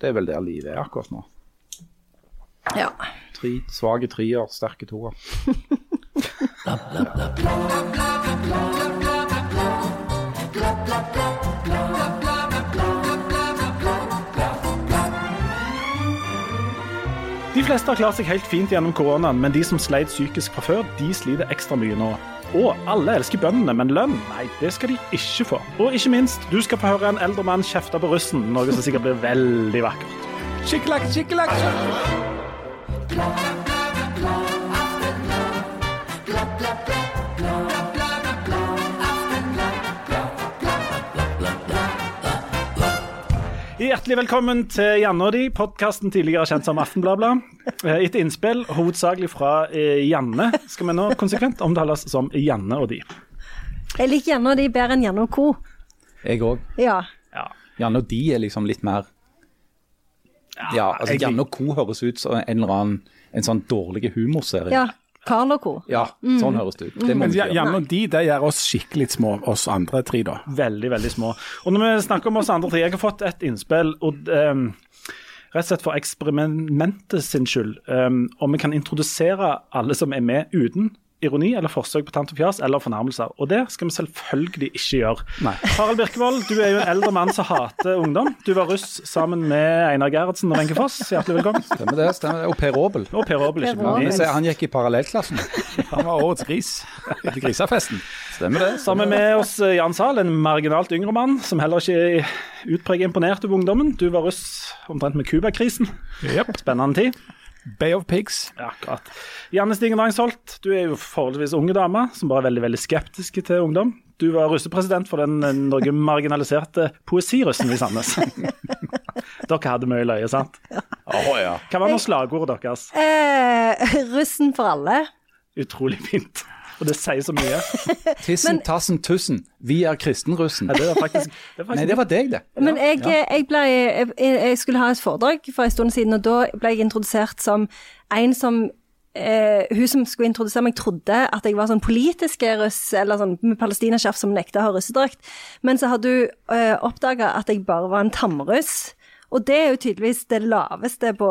Det er vel der livet er akkurat nå. Ja. Tre, svake trier, sterke toer. De fleste har klart seg helt fint gjennom koronaen, men de som sleit psykisk fra før, de sliter ekstra mye nå. Og alle elsker bøndene, men lønn, nei, det skal de ikke få. Og ikke minst, du skal få høre en eldre mann kjefte på russen, noe som sikkert blir veldig vakkert. Skikkelakk, skikkelakk. Hjertelig velkommen til Janne og de, podkasten tidligere kjent som Aftenblabla. Eh, Etter innspill, hovedsakelig fra eh, Janne, skal vi nå konsekvent omtales som Janne og de. Jeg liker Janne og de bedre enn Janne og co. Jeg òg. Ja. Ja. Janne og de er liksom litt mer Ja, altså Janne og co. høres ut som en eller annen en sånn dårlig humorserie. ja. Carl og co. Ja, sånn høres det ut. Det må Men vi ja, ikke gjøre. Janne og de, det gjør oss skikkelig små, oss andre tre, da. Veldig, veldig små. Og når vi snakker om oss andre tre, jeg har fått et innspill. og Um, Rett og slett for eksperimentet sin skyld. um, om vi kan introdusere alle som er med uten ironi eller forsøk på tant og fjas eller fornærmelser. Og det skal vi selvfølgelig ikke gjøre. Nei. Harald Birkevold, du er jo en eldre mann som hater ungdom. Du var russ sammen med Einar Gerhardsen og Wenche Foss. Hjertelig velkommen. Stemmer det. stemmer det. Og Per Aabel. Og Per Aabel, ikke Per Aabel. minst. Han gikk i parallellklassen. Han var årets gris etter Grisafesten. Stemmer det. Sammen med oss eh, Jan Zahl, en marginalt yngre mann som heller ikke er utpreget imponert over ungdommen. Du var russ omtrent med Cuba-krisen. Yep. Spennende tid. Bay of Pigs. Ja, akkurat. Janne Stigen Drangsholt, du er jo forholdsvis unge dame, som bare er veldig veldig skeptiske til ungdom. Du var russepresident for den noe marginaliserte poesirussen i Sandnes. Dere hadde mye løye, sant? Å ja. Hva var nå slagordet deres? Eh, russen for alle. Utrolig fint. Og det sier så mye. Tissen, tassen, tussen. Vi er kristenrussen. Ja, det var faktisk, det var Nei, det var deg, det. Men jeg, jeg, ble, jeg, jeg skulle ha et foredrag for en stund siden, og da ble jeg introdusert som en som eh, Hun som skulle introdusere meg, trodde at jeg var sånn politisk russ, eller sånn med palestinaskjerf som nekta å ha russedrakt. Men så hadde hun eh, oppdaga at jeg bare var en tamruss. Og det er jo tydeligvis det laveste på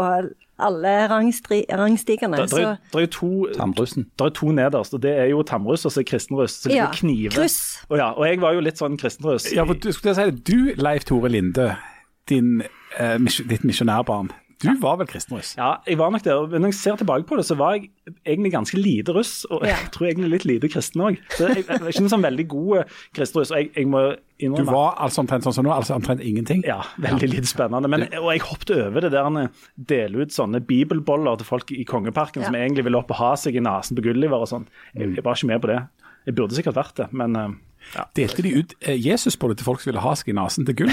alle rangstigene. det, det, er, det er to er nederst, og det er jo tamruss og så er kristenruss. Så Ja, er knive. kryss. Og, ja, og jeg var jo litt sånn kristenruss. Ja, for du skulle si det. Du, Leif Tore Linde, din, eh, ditt misjonærbarn. Du var vel kristenruss? Ja, jeg var nok det. Men når jeg ser tilbake på det, så var jeg egentlig ganske lite russ. Og Ja. jeg tror egentlig litt lite kristen òg. Jeg, jeg var ikke noen sånn veldig god kristenruss. kristen russ. Og jeg, jeg må Du var altså omtrent sånn som nå, altså omtrent ingenting. ja, veldig lite spennende. Men, og jeg hoppet over det der å dele ut sånne bibelboller til folk i Kongeparken som egentlig ville opp og ha seg i nesen på Gulliver og sånn. Jeg, jeg var ikke med på det. Jeg burde sikkert vært det, men eh, ja. Delte de ut eh, det til folk som ville ha seg i nesen til gull?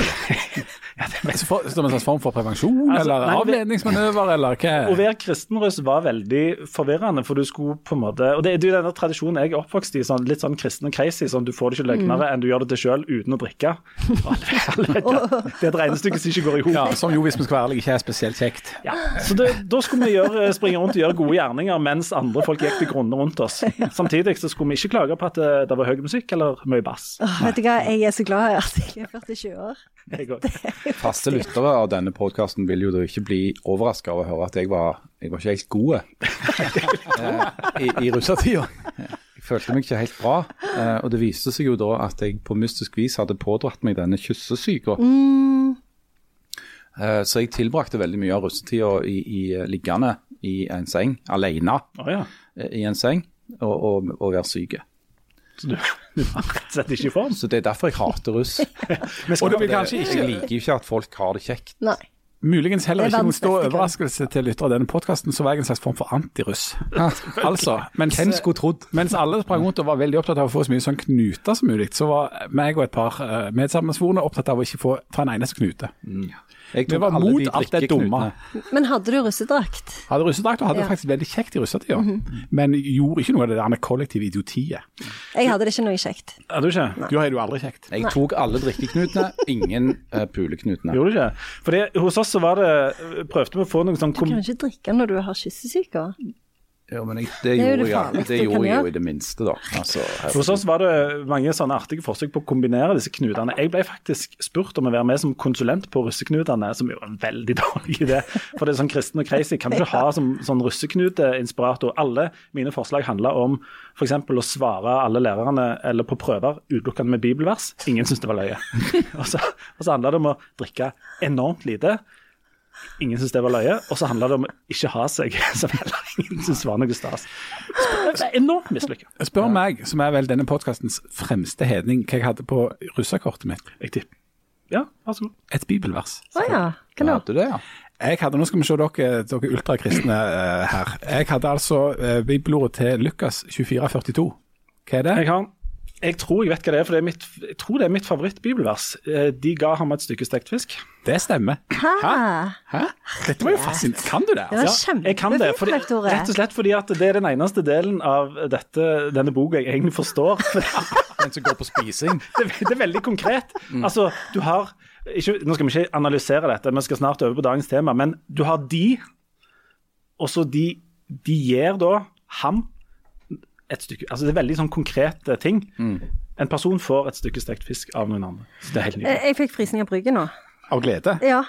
altså for, som en slags form for prevensjon, Altså, eller nei, avledningsmanøver, eller hva? Å være kristenruss var veldig forvirrende, for du skulle på en måte Og det er jo denne tradisjonen jeg er oppvokst i, sånn, litt sånn kristen og crazy. sånn Du får det ikke løgnere enn du gjør det til sjøl uten å drikke. Det. Det er et regnestykke som ikke går i hop. Ja, som jo, hvis vi skal være ærlige, ikke er spesielt kjekt. Ja. Så det, da skulle vi gjøre, springe rundt og gjøre gode gjerninger mens andre folk gikk til grunne rundt oss. Samtidig så skulle vi ikke klage på at det, det var høy musikk eller mye bass. Åh, vet du hva, jeg er så glad at jeg er 47 år. Faste lyttere av denne podkasten vil jo da ikke bli overraska over å høre at jeg var, jeg var ikke helt god eh, i, i russetida. Jeg følte meg ikke helt bra, eh, og det viste seg jo da at jeg på mystisk vis hadde pådratt meg denne kyssesyka. Mm. Så jeg tilbrakte veldig mye av russetida i, i eh, liggende i en seng, alene oh, ja. eh, i en seng, og, og, og være syk. Så du, du var rett og slett ikke i form? Så det er derfor jeg hater russ. Og du vil kanskje ikke Jeg liker jo ikke at folk har det kjekt. Nei. Muligens heller er ikke noen stor overraskelse til lyttere av denne podkasten, så var jeg en slags form for antiruss. altså, mens, Hvem skulle trodd? mens alle sprang rundt og var veldig opptatt av å få så mye sånn knuter som mulig, så var meg og et par uh, medsammensvorne opptatt av å ikke få fra en eneste knute. Jeg Vi var mot de alt det dumme. Men hadde du russedrakt? Hadde russedrakt og hadde det Ja. faktisk veldig kjekt i russetida, men gjorde ikke noe av det der med kollektive idiotiet. Jeg hadde det ikke noe kjekt. Hadde du ikke? Du har jo aldri kjekt. Jeg tok alle drikkeknutene, ingen uh, puleknutene. Gjorde du ikke? For hos oss så var det Prøvde vi å få noe sånn Du kan ikke drikke når du har kyssesyke. Jo, men jeg, det, er gjorde det jeg, det gjorde jeg jo i det minste, da. Altså. Hos oss var det mange sånne artige forsøk på å kombinere disse knutene. Jeg ble faktisk spurt om å være med som konsulent på russeknutene, som jo er en veldig dårlig idé. For det er sånn kristen og crazy. Kan du ikke ha som sånn russeknuteinspirator? Alle mine forslag handla om f.eks. å svare alle lærerne eller på prøver utelukkende med bibelvers. Ingen syntes det var løye. Og så, og så handla det om å drikke enormt lite. Ingen syntes det var løye. Og så handla det om å ikke ha seg, som heller ingen syntes var noe stas. Det er enormt mislykka. Spør meg, som er vel denne podkastens fremste hedning, hva jeg hadde på russerkortet mitt. Jeg tipper. Ja, vær så god. Et bibelvers. Å ja. Hva da? Hadde du det, ja? Jeg hadde, Nå skal vi se dere, dere ultrakristne uh, her. Jeg hadde altså uh, bibelordet til Lukas 2442. Hva er det? Jeg har jeg tror jeg vet hva det er, for det er mitt, jeg tror det er mitt favorittbibelvers. Eh, De ga ham et stykke stekt fisk. Det stemmer. Hæ? Hæ? Dette var jo fascinerende. Kan du det? Det var Altså? jeg kan det, kjempefint, fordi, Leif Tore. rett og slett fordi at det er den eneste delen av dette, denne boka jeg egentlig forstår. For Den som går på spising. det, det er veldig konkret. Altså, du har ikke, Nå skal vi ikke analysere dette, vi skal snart over på dagens tema, men du har de, og så de, de gir da ham et stykke Altså det er veldig sånn konkrete ting. En person får et stykke stekt fisk av noen andre. Så det er helt nydelig. Jeg fikk frysninger på ryggen nå. Av glede? Ja.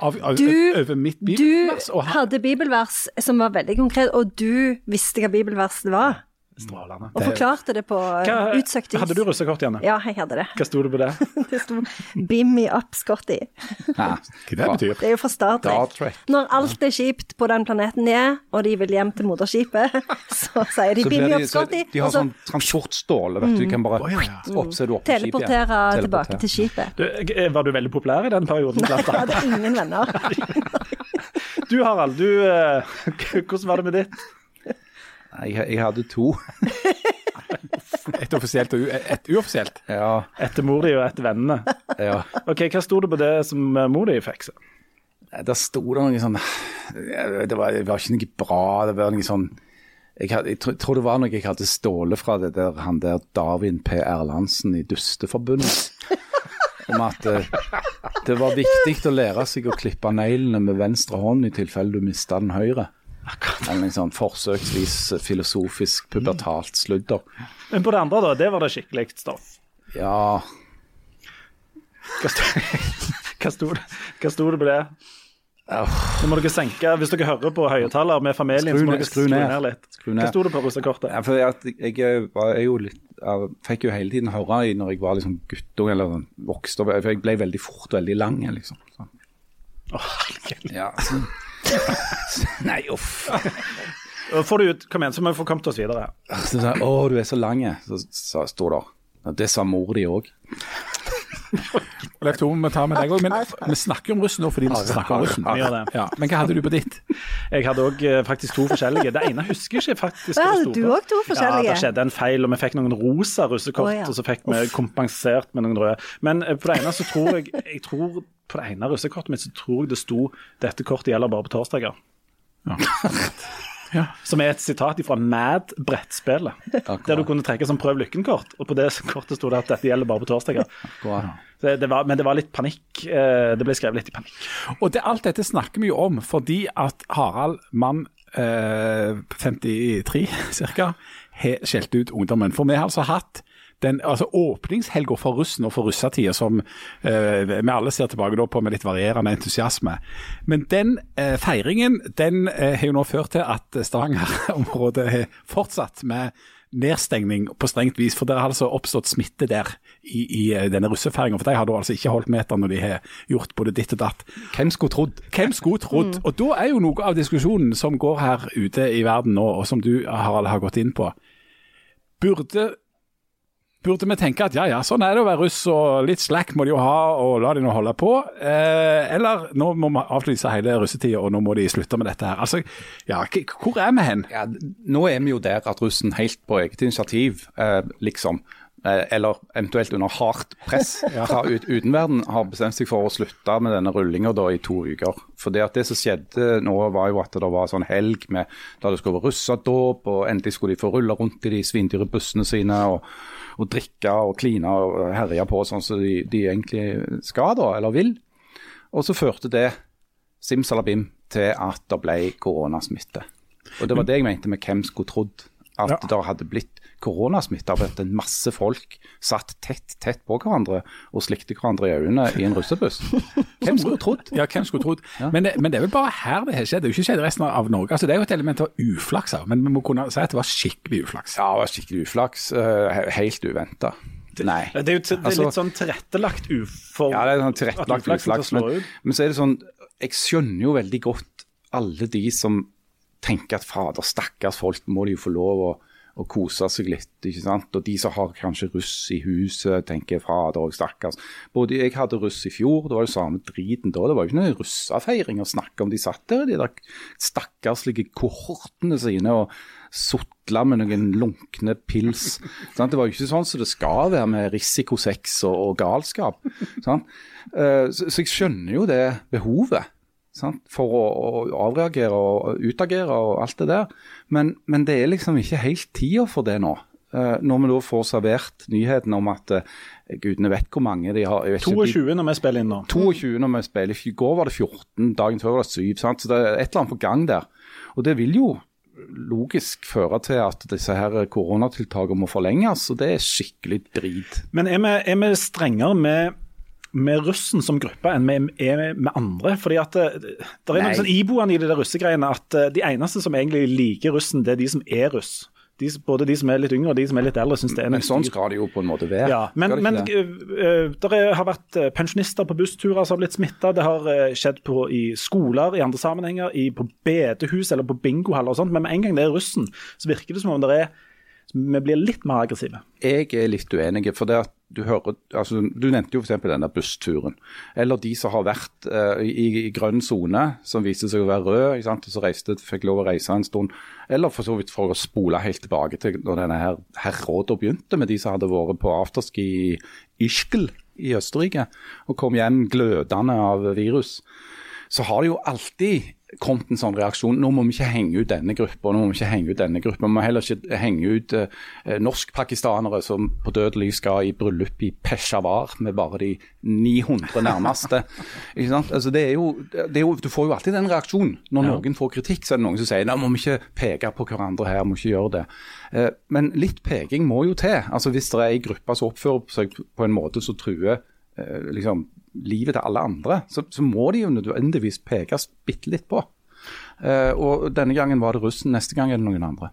Av, av, Du- over mitt Du? Hadde bibelvers som var veldig konkret, og du visste hva bibelvers det var. Strålende. Og forklarte det på Hva- utsøkt vis. Hadde du russekort, Janne? Ja, jeg hadde det. Hva sto det på det? Det sto 'Bimmy up, Scotty'. Hva det betyr? Det er jo fra Star Star Trek. Når alt er kjipt på den planeten de er, og de vil hjem til moderskipet, så sier de 'Bimmy up, Scotty', de har sånn transportståle, vet du. De kan bare oh, ja, ja. opp, så er du oppe på skipet igjen. teleportere tilbake til skipet. Du, eh, var du veldig populær i den perioden? Nei, Jeg hadde ingen venner. Du Harald, du, eh, hvordan var det med ditt? Nei, Jeg, jeg hadde to. Et offisielt og u- et uoffisielt? Ja, Etter mor di og etter vennene. ja. Ok, Hva sto det på det som eh, mor di fikk? Der sto det noe sånn det var, det var ikke noe bra. Det var noe sånn jeg, hadde, jeg, tror, tror det var noe jeg hadde stålet fra det der, han der Darwin P. Erlandsen i Dusteforbundet. Om at eh, det var viktig å lære seg å klippe neglene med venstre hånd i tilfelle du mista den høyre. Eller en sånn forsøksvis filosofisk pubertalt sludder. Men på det andre, da, det var det skikkelig stoff. Ja, Hva sto, det, hva sto det på det? Nå må dere senke, Hvis dere hører på høyttaler med familien, Skru så må dere skru skru ned. ned litt. Skru ned. Hva sto det på russekortet? Ja, jeg, jeg, jeg var er jo litt jeg fikk jo hele tiden høre i når jeg var liksom guttung eller vokste opp, for jeg ble veldig fort veldig lang. liksom. Åh, herregud. Ja, sånn. Nei, uff. Får du ut, Kom igjen, så må vi få kommet oss videre. Så sa jeg, å, du er så lang. Så, så sto det. Det sa mor di òg. Og Leif Tore, vi tar med deg òg, men vi snakker om russen nå fordi vi snakker om russen. Ja, men hva hadde du på ditt? Jeg hadde òg faktisk to forskjellige. Det ene husker jeg ikke faktisk. Hva hadde du òg også to forskjellige? Ja, det skjedde en feil, og vi fikk noen rosa russekort, oh, ja. og så fikk vi kompensert med noen røde. Men eh, på det ene så tror jeg, jeg tror, På det ene russekortet mitt så tror jeg det sto 'Dette kortet gjelder bare på torsdager'. Ja. Som er et sitat fra Mad brettspillet. Der du kunne trekke som prøv lykken-kort. Og på det kortet sto det at dette gjelder bare på torsdager. Så det var, men det var litt panikk. eh, Det ble skrevet litt i panikk. Og det, alt dette snakker vi jo om fordi at Harald, mann eh, 53 ca., har skjelt ut ungdommen. For vi har altså hatt den altså åpningshelga for russen og for russetida, som eh, vi alle ser tilbake da på med litt varierende entusiasme. Men den eh, feiringen den eh, har jo nå ført til at Stavanger-området har fortsatt med nedstengning på strengt vis, for det har altså oppstått smitte der i, i eh, denne russefeiringa. For de har da altså ikke holdt meter når de har gjort både ditt og datt. Hvem skulle trodd? Hvem skulle trodd? Og da er jo noe av diskusjonen som går her ute i verden nå, og som du Harald har gått inn på, burde Burde vi tenke at ja ja, sånn er det å være russ, og litt slack må de jo ha, og la de nå holde på? Eh, eller nå må vi avlyse hele russetida, og nå må de slutte med dette her. Altså, ja, hvor er vi hen? Ja, nå er vi jo der at russen helt på eget initiativ, eh, liksom, eller eventuelt under hardt press fra ut, utenverden, har bestemt seg for å slutte med denne rullinga i to uker. For det, det som skjedde nå, var jo at det var sånn helg med, da det skulle være russedåp, og endelig skulle de få rulle rundt i de svindyre bussene sine. og og drikke og kline og herje på sånn som de, de egentlig skal, da, eller vil. Og så førte det simsalabim til at det ble koronasmitte. Og det var det jeg mente med hvem skulle trodd. At Ja. det hadde blitt koronasmitte har at en masse folk satt tett, tett på hverandre og slikte hverandre i øynene i en russebuss. Hvem skulle trodd? Ja, hvem skulle trodd. Men, det- men det er vel bare her det har skjedd. Det er jo ikke skjedd i resten av Norge. Altså, det er jo et element av uflaks her, men vi må kunne si at det var skikkelig uflaks. Ja, det var skikkelig uflaks. eh, helt uventa. Nei. Det er jo det er Altså- litt sånn tilrettelagt ufor... Ja, det er sånn tilrettelagt uflaks. Men, men så er det sånn, jeg skjønner jo veldig godt alle de som tenker at fader, stakkars folk, må de jo få lov å, å kose seg litt. ikke sant? Og de som har kanskje russ i huset, tenker fader og stakkars. Både Jeg hadde russ i fjor, det var jo samme driten da. Det var jo ikke noen russefeiring å snakke om. De satt der de der stakkarslige kohortene sine og sutla med noen lunkne pils. Sant? Det var jo ikke sånn som det skal være med risikosex og, og galskap. Sant? Eh, Så, så jeg skjønner jo det behovet sant? for å, å avreagere og utagere og alt det der. Men, men det er liksom ikke helt tida for det nå. Uh, når vi da får servert nyheten om at uh, gudene vet hvor mange de har jeg vet ikke, de- 22 når vi spiller inn nå. 22 når vi spiller. I går var det 14, dagen før var det 7. Sant? Så det er et eller annet på gang der. Og det vil jo logisk føre til at disse her koronatiltakene må forlenges, og det er skikkelig drit. Men er vi, er vi strengere med, med russen som gruppe enn vi er med andre? Fordi at det, det er noe sånn iboende i de der russegreiene at eh, de eneste som egentlig liker russen, det er de som er russ. De, både de som er litt yngre og de som er litt eldre, syns det er Men sånn skal det jo på en måte være. Ja, men, det men det? uh, har vært eh, pensjonister på bussturer som har blitt smitta. Det har eh, skjedd på, i skoler i andre sammenhenger, i, på bedehus eller på bingohaller og sånt. Men med en gang det er russen, så virker det som om det er vi blir litt mer aggressive. Jeg er litt uenig, for det at du hører altså, Du nevnte jo f.eks. denne bussturen. Eller de som har vært uh, i, i grønn sone, som viste seg å være rød, ikke sant? og så reiste, fikk lov å reise en stund. Eller for så vidt for å spole helt tilbake til når denne her herråda begynte, med de som hadde vært på afterski i Ischgl i Østerrike, og kom hjem glødende av virus. Så har det jo alltid kommet en sånn reaksjon. Nå må vi ikke henge ut denne gruppa, nå må vi ikke henge ut denne gruppa. Vi må heller ikke henge ut eh, norskpakistanere som på dødelig skal i bryllup i Peshawar med bare de 900 nærmeste. ikke sant? Altså, det er jo, det er jo, du får jo alltid den reaksjonen. Når noen får kritikk, så er det noen som sier nå må vi ikke peke på hverandre her, må ikke gjøre det. Eh, men litt peking må jo til. Altså, Hvis det er ei gruppe som oppfører seg på en måte som truer eh, liksom, livet til alle andre, så, så må de jo nødvendigvis pekes bitte litt på. Uh, og Denne gangen var det russen, neste gang er det noen andre.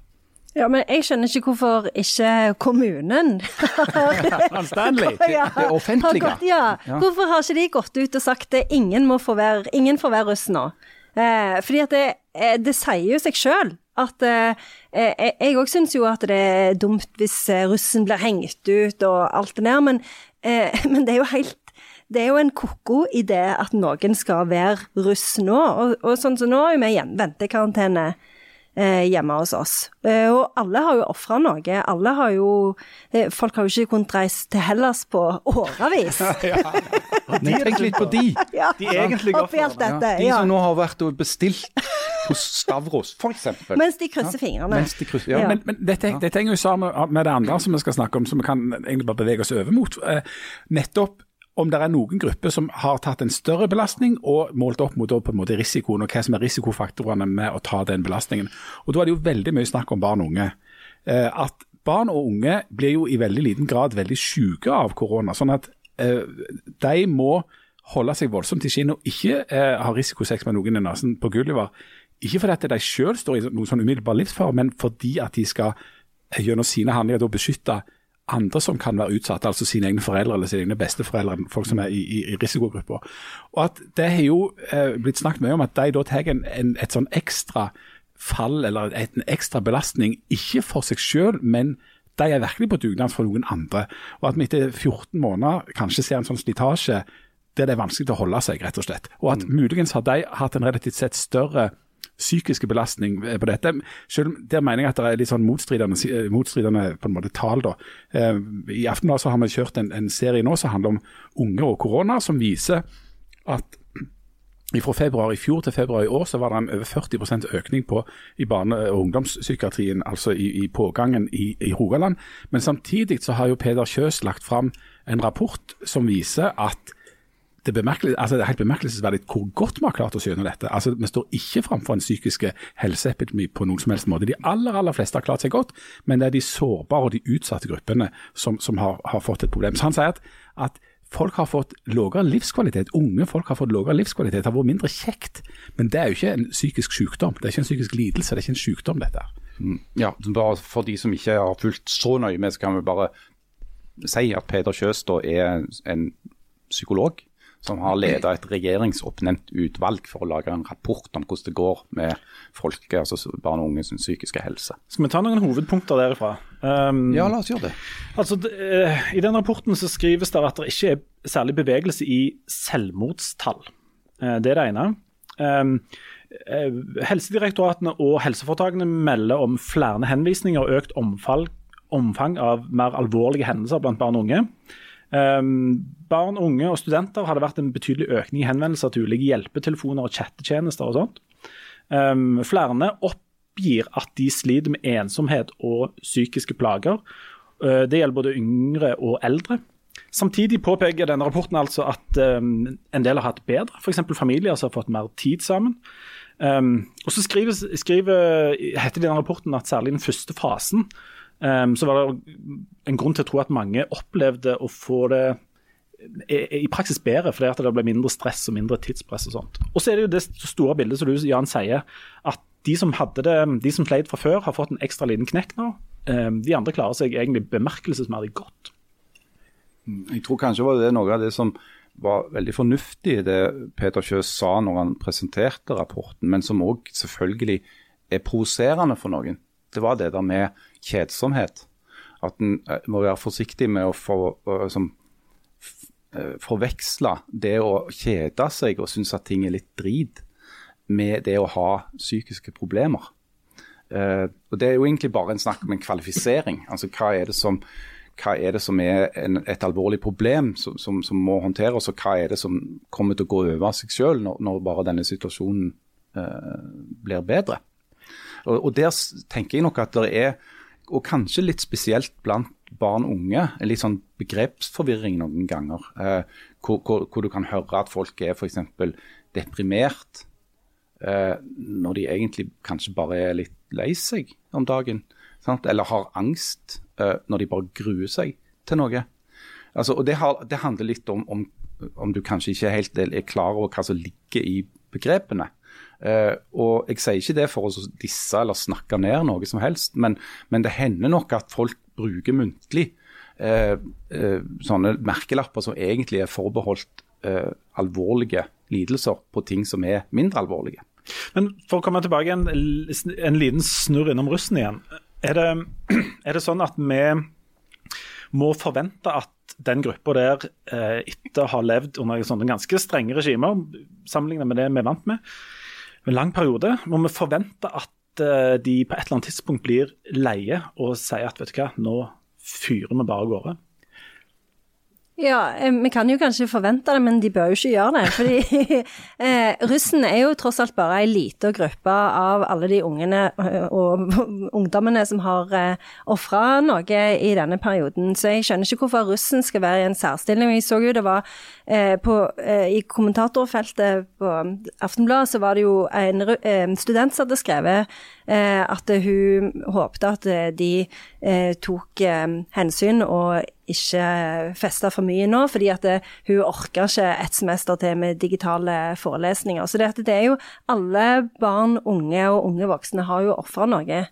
Ja, men jeg skjønner ikke hvorfor ikke kommunen Stanley. ja, det offentlige. gått- Ja. Ja. Hvorfor har ikke de gått ut og sagt at ingen, må få være, ingen får være russ nå? Eh, fordi at det, eh, det sier jo seg sjøl at eh, eh, Jeg òg syns jo at det er dumt hvis russen blir hengt ut og alt det der, men, eh, men det er jo helt det er jo en ko-ko idé at noen skal være russ nå. Og, og sånn som nå er vi i ventekarantene eh, hjemme hos oss. Eh, og alle har jo ofra noe. Alle har jo eh, Folk har jo ikke kunnet reise til Hellas på årevis. Men tenk litt på de. ja, De egentlige alt ofrene, dette. De Ja. som nå har vært og bestilt hos Stavros, f.eks. Mens de krysser fingrene. Mens de krysser, ja, Ja. men, Men, men dette, dette henger jo sammen med det andre som vi skal snakke om, som vi kan egentlig bare bevege oss over mot. Eh, nettopp om det er noen grupper som har tatt en større belastning og målt opp mot på en måte risikoen, og hva som er risikofaktorene med å ta den belastningen. Og Da er det jo veldig mye snakk om barn og unge. Eh, at barn og unge blir jo i veldig liten grad veldig syke av korona. sånn at eh, de må holde seg voldsomt i skinnet og ikke eh, ha risikosex med noen i nesen på Gulliver. Ikke fordi at de selv står i noen sånn umiddelbar livsfare, men fordi at de skal gjennom sine handlinger beskytte andre som kan være utsatt, altså sine egne foreldre eller sine egne besteforeldre, folk som er i, i, i risikogrupper. Og at Det har jo eh, blitt snakket mye om at de da tar en, en, et sånn ekstra fall eller et, en ekstra belastning, ikke for seg selv, men de er virkelig på dugnad for noen andre. Og at vi etter 14 måneder kanskje ser en sånn slitasje der det er vanskelig å holde seg, rett og slett. Og at muligens har de hatt en relativt sett større psykiske belastning på dette. Selv Der mener jeg at det er litt sånn motstridende, eh, motstridende på en måte tall. da. Eh, I Aftenbladet så har vi kjørt en, en serie nå som handler om unge og korona, som viser at fra februar i fjor til februar i år så var det en over 40% økning på, i barne- og ungdomspsykiatrien, altså i, i pågangen i, i Rogaland. Men samtidig så har jo Peder Kjøs lagt fram en rapport som viser at det, altså det er helt bemerkelsesverdig hvor godt vi har klart å skjønne dette. Altså, Vi står ikke framfor en psykisk helseepidemi på noen som helst måte. De aller aller fleste har klart seg godt, men det er de sårbare og de utsatte gruppene som, som har, har, fått et problem. Så han sier at, at folk har fått lavere livskvalitet. Unge folk har fått lavere livskvalitet. Det har vært mindre kjekt. Men det er jo ikke en psykisk sykdom. Det er ikke en psykisk lidelse, det er ikke en sykdom, dette. Mm. Ja, bare For de som ikke har fulgt så nøye med, så kan vi bare si at Peder Kjøs er en psykolog som har ledet et regjeringsoppnevnt utvalg for å lage en rapport om hvordan det går med folke, altså barn og unges psykiske helse. Skal vi ta noen hovedpunkter derifra? Um, ja, la oss gjøre det. Altså, uh, I den rapporten så skrives det at det ikke er særlig bevegelse i selvmordstall. Uh, det er det ene. Um, helsedirektoratene og helseforetakene melder om flere henvisninger og økt omfall omfang av mer alvorlige hendelser blant barn og unge. Um, barn, unge og studenter har det vært en betydelig økning i henvendelser til ulike hjelpetelefoner og chattetjenester og sånt. Um, flere oppgir at de sliter med ensomhet og psykiske plager. Uh, det gjelder både yngre og eldre. Samtidig påpeker denne rapporten altså at um, en del har hatt bedre, f.eks. familier som har fått mer tid sammen. Og så skriver, skriver, heter det i denne rapporten at særlig den første fasen um, så var det en grunn til å tro at mange opplevde å få det i praksis bedre, fordi at det ble mindre stress og mindre tidspress. og sånt. Og så er det jo det store bildet som du Jan sier, at de som hadde det, de som sleit fra før, har fått en ekstra liten knekk nå. Um, de andre klarer seg egentlig bemerkelsesverdig godt. Mm, jeg tror kanskje var det noe av det som var veldig fornuftig det Peter Kjøs sa når han presenterte rapporten, men som òg selvfølgelig er provoserende for noen. Det var det der med kjedsomhet. At en eh, må være forsiktig med å for, som, eh, forveksle det å kjede seg og synes at ting er litt drit, med det å ha psykiske problemer. Uh, og Det er jo egentlig bare en snakk om en kvalifisering. altså Hva er det som, er, det som er en, et alvorlig problem som, som, som, må håndteres, og hva er det som kommer til å gå over seg selv når, når, bare denne situasjonen uh, blir bedre. Og, og Der tenker jeg nok at det er og kanskje litt spesielt blant barn og unge, litt sånn begrepsforvirring noen ganger. Eh, hvor, hvor, hvor, du kan høre at folk er f.eks. deprimert eh, når de egentlig kanskje bare er litt lei seg om dagen. Sant? Eller har angst eh, når de bare gruer seg til noe. Altså, og det, har, det handler litt om, om, om du kanskje ikke helt er klar over hva som ligger i begrepene. Uh, og Jeg sier ikke det for å disse eller snakke ned noe som helst, men, men det hender nok at folk bruker muntlig uh, uh, sånne merkelapper som egentlig er forbeholdt alvorlige lidelser på ting som er mindre alvorlige. Men For å komme tilbake en, en liten snurr innom russen igjen. Er det, er det sånn at vi må forvente at den gruppa der, etter å ha levd under sånne ganske strenge regimer, sammenlignet med det vi er vant med, en lang periode, må vi forvente at eh, de på et eller annet tidspunkt blir leie og sier at vet du hva, nå fyrer vi bare av gårde. Ja, eh, vi kan jo kanskje forvente det, men de bør jo ikke gjøre det. Fordi eh, russen er jo tross alt bare ei lita gruppe av alle de ungene eh, og ungdommene som har eh, ofra noe i denne perioden. Så jeg skjønner ikke hvorfor russen skal være i en særstilling. Jeg så jo det var på, I kommentatorfeltet på Aftenbladet så var det jo en student som hadde skrevet at hun håpte at de tok hensyn og ikke feste for mye nå, fordi at det, hun orker ikke et semester til med digitale forelesninger. Så det, det er jo alle barn, unge og unge voksne har jo ofra noe.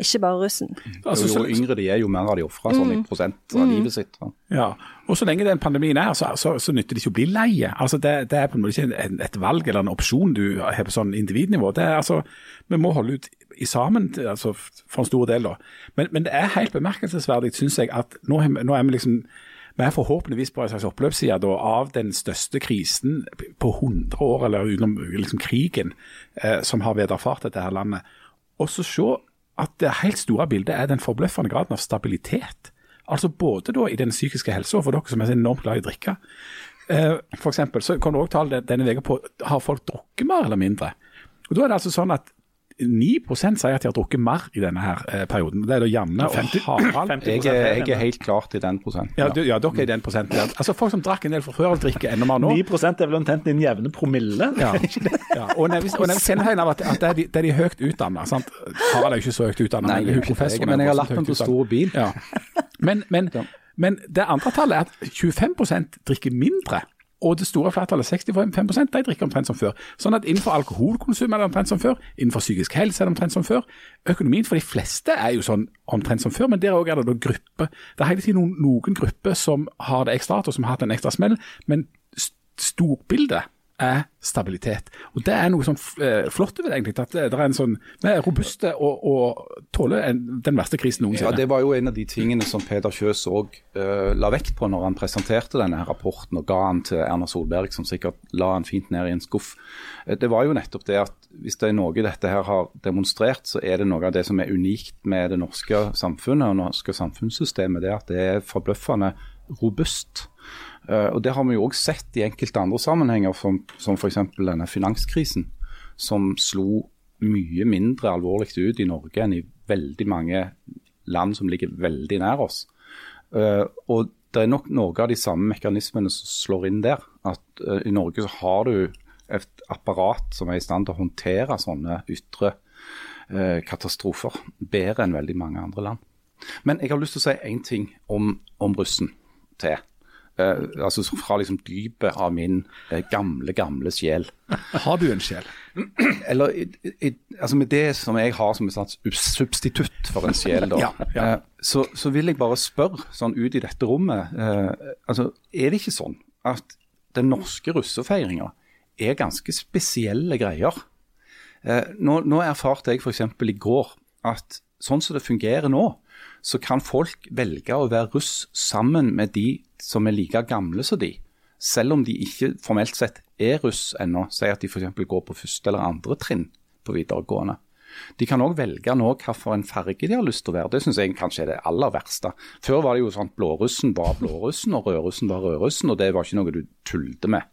Ikke bare russen. Altså, jo yngre de er, jo mer har de ofra sånn i mm. prosent av mm. livet sitt. Ja. Ja, og så lenge den pandemien er, så, så, så nytter det ikke å bli leie. Altså, det, det, er på en måte ikke et valg eller en opsjon du har på sånn individnivå. Det er altså, Vi må holde ut i sammen altså for en stor del. da. Men, men det er helt bemerkelsesverdig, syns jeg, at nå, nå, er vi liksom vi er forhåpentligvis på en slags oppløpsside av den største krisen på 100 år, eller utenom liksom krigen, eh, som har vederfart dette her landet. Og så se at det helt store bildet er den forbløffende graden av stabilitet. Altså både da i den psykiske helsa, for dere som er så enormt glad i å drikke. Eh, for eksempel, så kan du også tale denne uka på har folk drukket mer eller mindre. Og Da er det altså sånn at 9 sier at de har drukket mer i denne her eh, perioden. Det er da Janne og 50 Harald. 50 Jeg, er- jeg er helt klart i den prosenten. Ja, du, ja, dere er i den prosenten. der. Altså Folk som drakk en del fra før, drikker enda mer nå. 9 er vel omtrent din jevne promille. Ja. ja. Og når av at, at det er de, det er de høyt utdanna. Harald er jo ikke så høyt utdanna, men hun er professor. men jeg har den på stor bil. Ja. Men, men, men det andre tallet er at 25% drikker mindre. Og det store flertallet, 65 de drikker omtrent som før. Sånn at innenfor alkoholkonsum er det omtrent som før. Innenfor psykisk helse er det omtrent som før. Økonomien for de fleste er jo sånn omtrent som før, men der òg er det da grupper. Det er hele tiden noen, noen grupper som har det ekstra og som har hatt en ekstra smell. Men st- storbildet er stabilitet. Og Det er noe sånn eh, flott over det, egentlig. At det, det er en sånn, Vi er robuste og, og tåler en, den verste krisen noensinne. Ja. Det var jo en av de tingene som Peder Kjøs òg la vekt på når han presenterte denne rapporten og ga den til Erna Solberg, som sikkert la den fint ned i en skuff. Eh, Det var jo nettopp det at hvis det er noe dette her har demonstrert, så er det noe av det som er unikt med det norske samfunnet og norske samfunnssystemet. Det er at det er forbløffende robust. Eh, og Det har vi jo òg sett i enkelte andre sammenhenger, som, som f.eks. denne finanskrisen, som slo mye mindre alvorlig ut i Norge enn i veldig mange land som ligger veldig nær oss. Eh, og det er nok noe av de samme mekanismene som slår inn der. At eh, i Norge så har du et apparat som er i stand til å håndtere sånne ytre katastrofer bedre enn veldig mange andre land. Men jeg har lyst til å si én ting om, om russen til. Eh, altså Fra liksom dypet av min eh, gamle, gamle sjel. Har du en sjel? Eller i, i, altså med det som jeg har som et slags substitutt for en sjel, da, Ja, ja. eh, så, så vil jeg bare spørre sånn ut i dette rommet eh, altså Er det ikke sånn at den norske russefeiringa er ganske spesielle greier? Eh, nå, nå erfarte jeg f.eks. i går at sånn som det fungerer nå, så kan folk velge å være russ sammen med de som er like gamle som de, selv om de ikke formelt sett er russ ennå. Si at de f.eks. går på første eller andre trinn på videregående. De kan òg velge nå hvilken farge de har lyst til å være. Det syns jeg kanskje er det aller verste. Før var det jo sånn at blårussen var blårussen og rødrussen var rødrussen, og det var ikke noe du tulte med.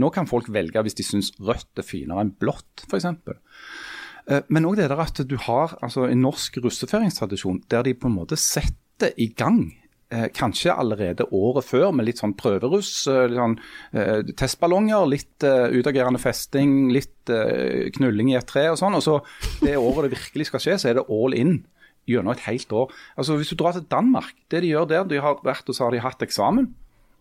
Nå kan folk velge hvis de syns rødt er finere enn blått, f.eks. Eh, Men òg det der at du har altså, en norsk russeføringstradisjon der de på en måte setter i gang. Eh, kanskje allerede året før med litt sånn prøveruss, eh, litt sånn, eh, testballonger, litt eh, utagerende festing, litt eh, knulling i et tre og sånn. Og så det året det virkelig skal skje, så er det all in gjennom et helt år. Altså Hvis du drar til Danmark, det de gjør der, de har vært og så har de hatt eksamen.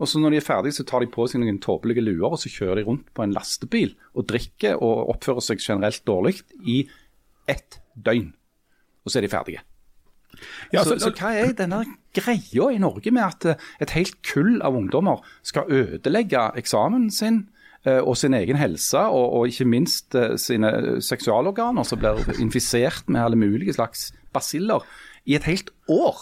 Og så når de er ferdige, så tar de på seg noen tåpelige luer og så kjører de rundt på en lastebil og drikker og oppfører seg generelt dårlig i ett døgn. Og så er de ferdige. Ja, så, så- så hva er denne greia i Norge med at eh, et helt kull av ungdommer skal ødelegge eksamen sin eh, og sin egen helse, og, og ikke minst eh, sine seksualorganer som blir infisert med alle mulige slags basiller i et helt år?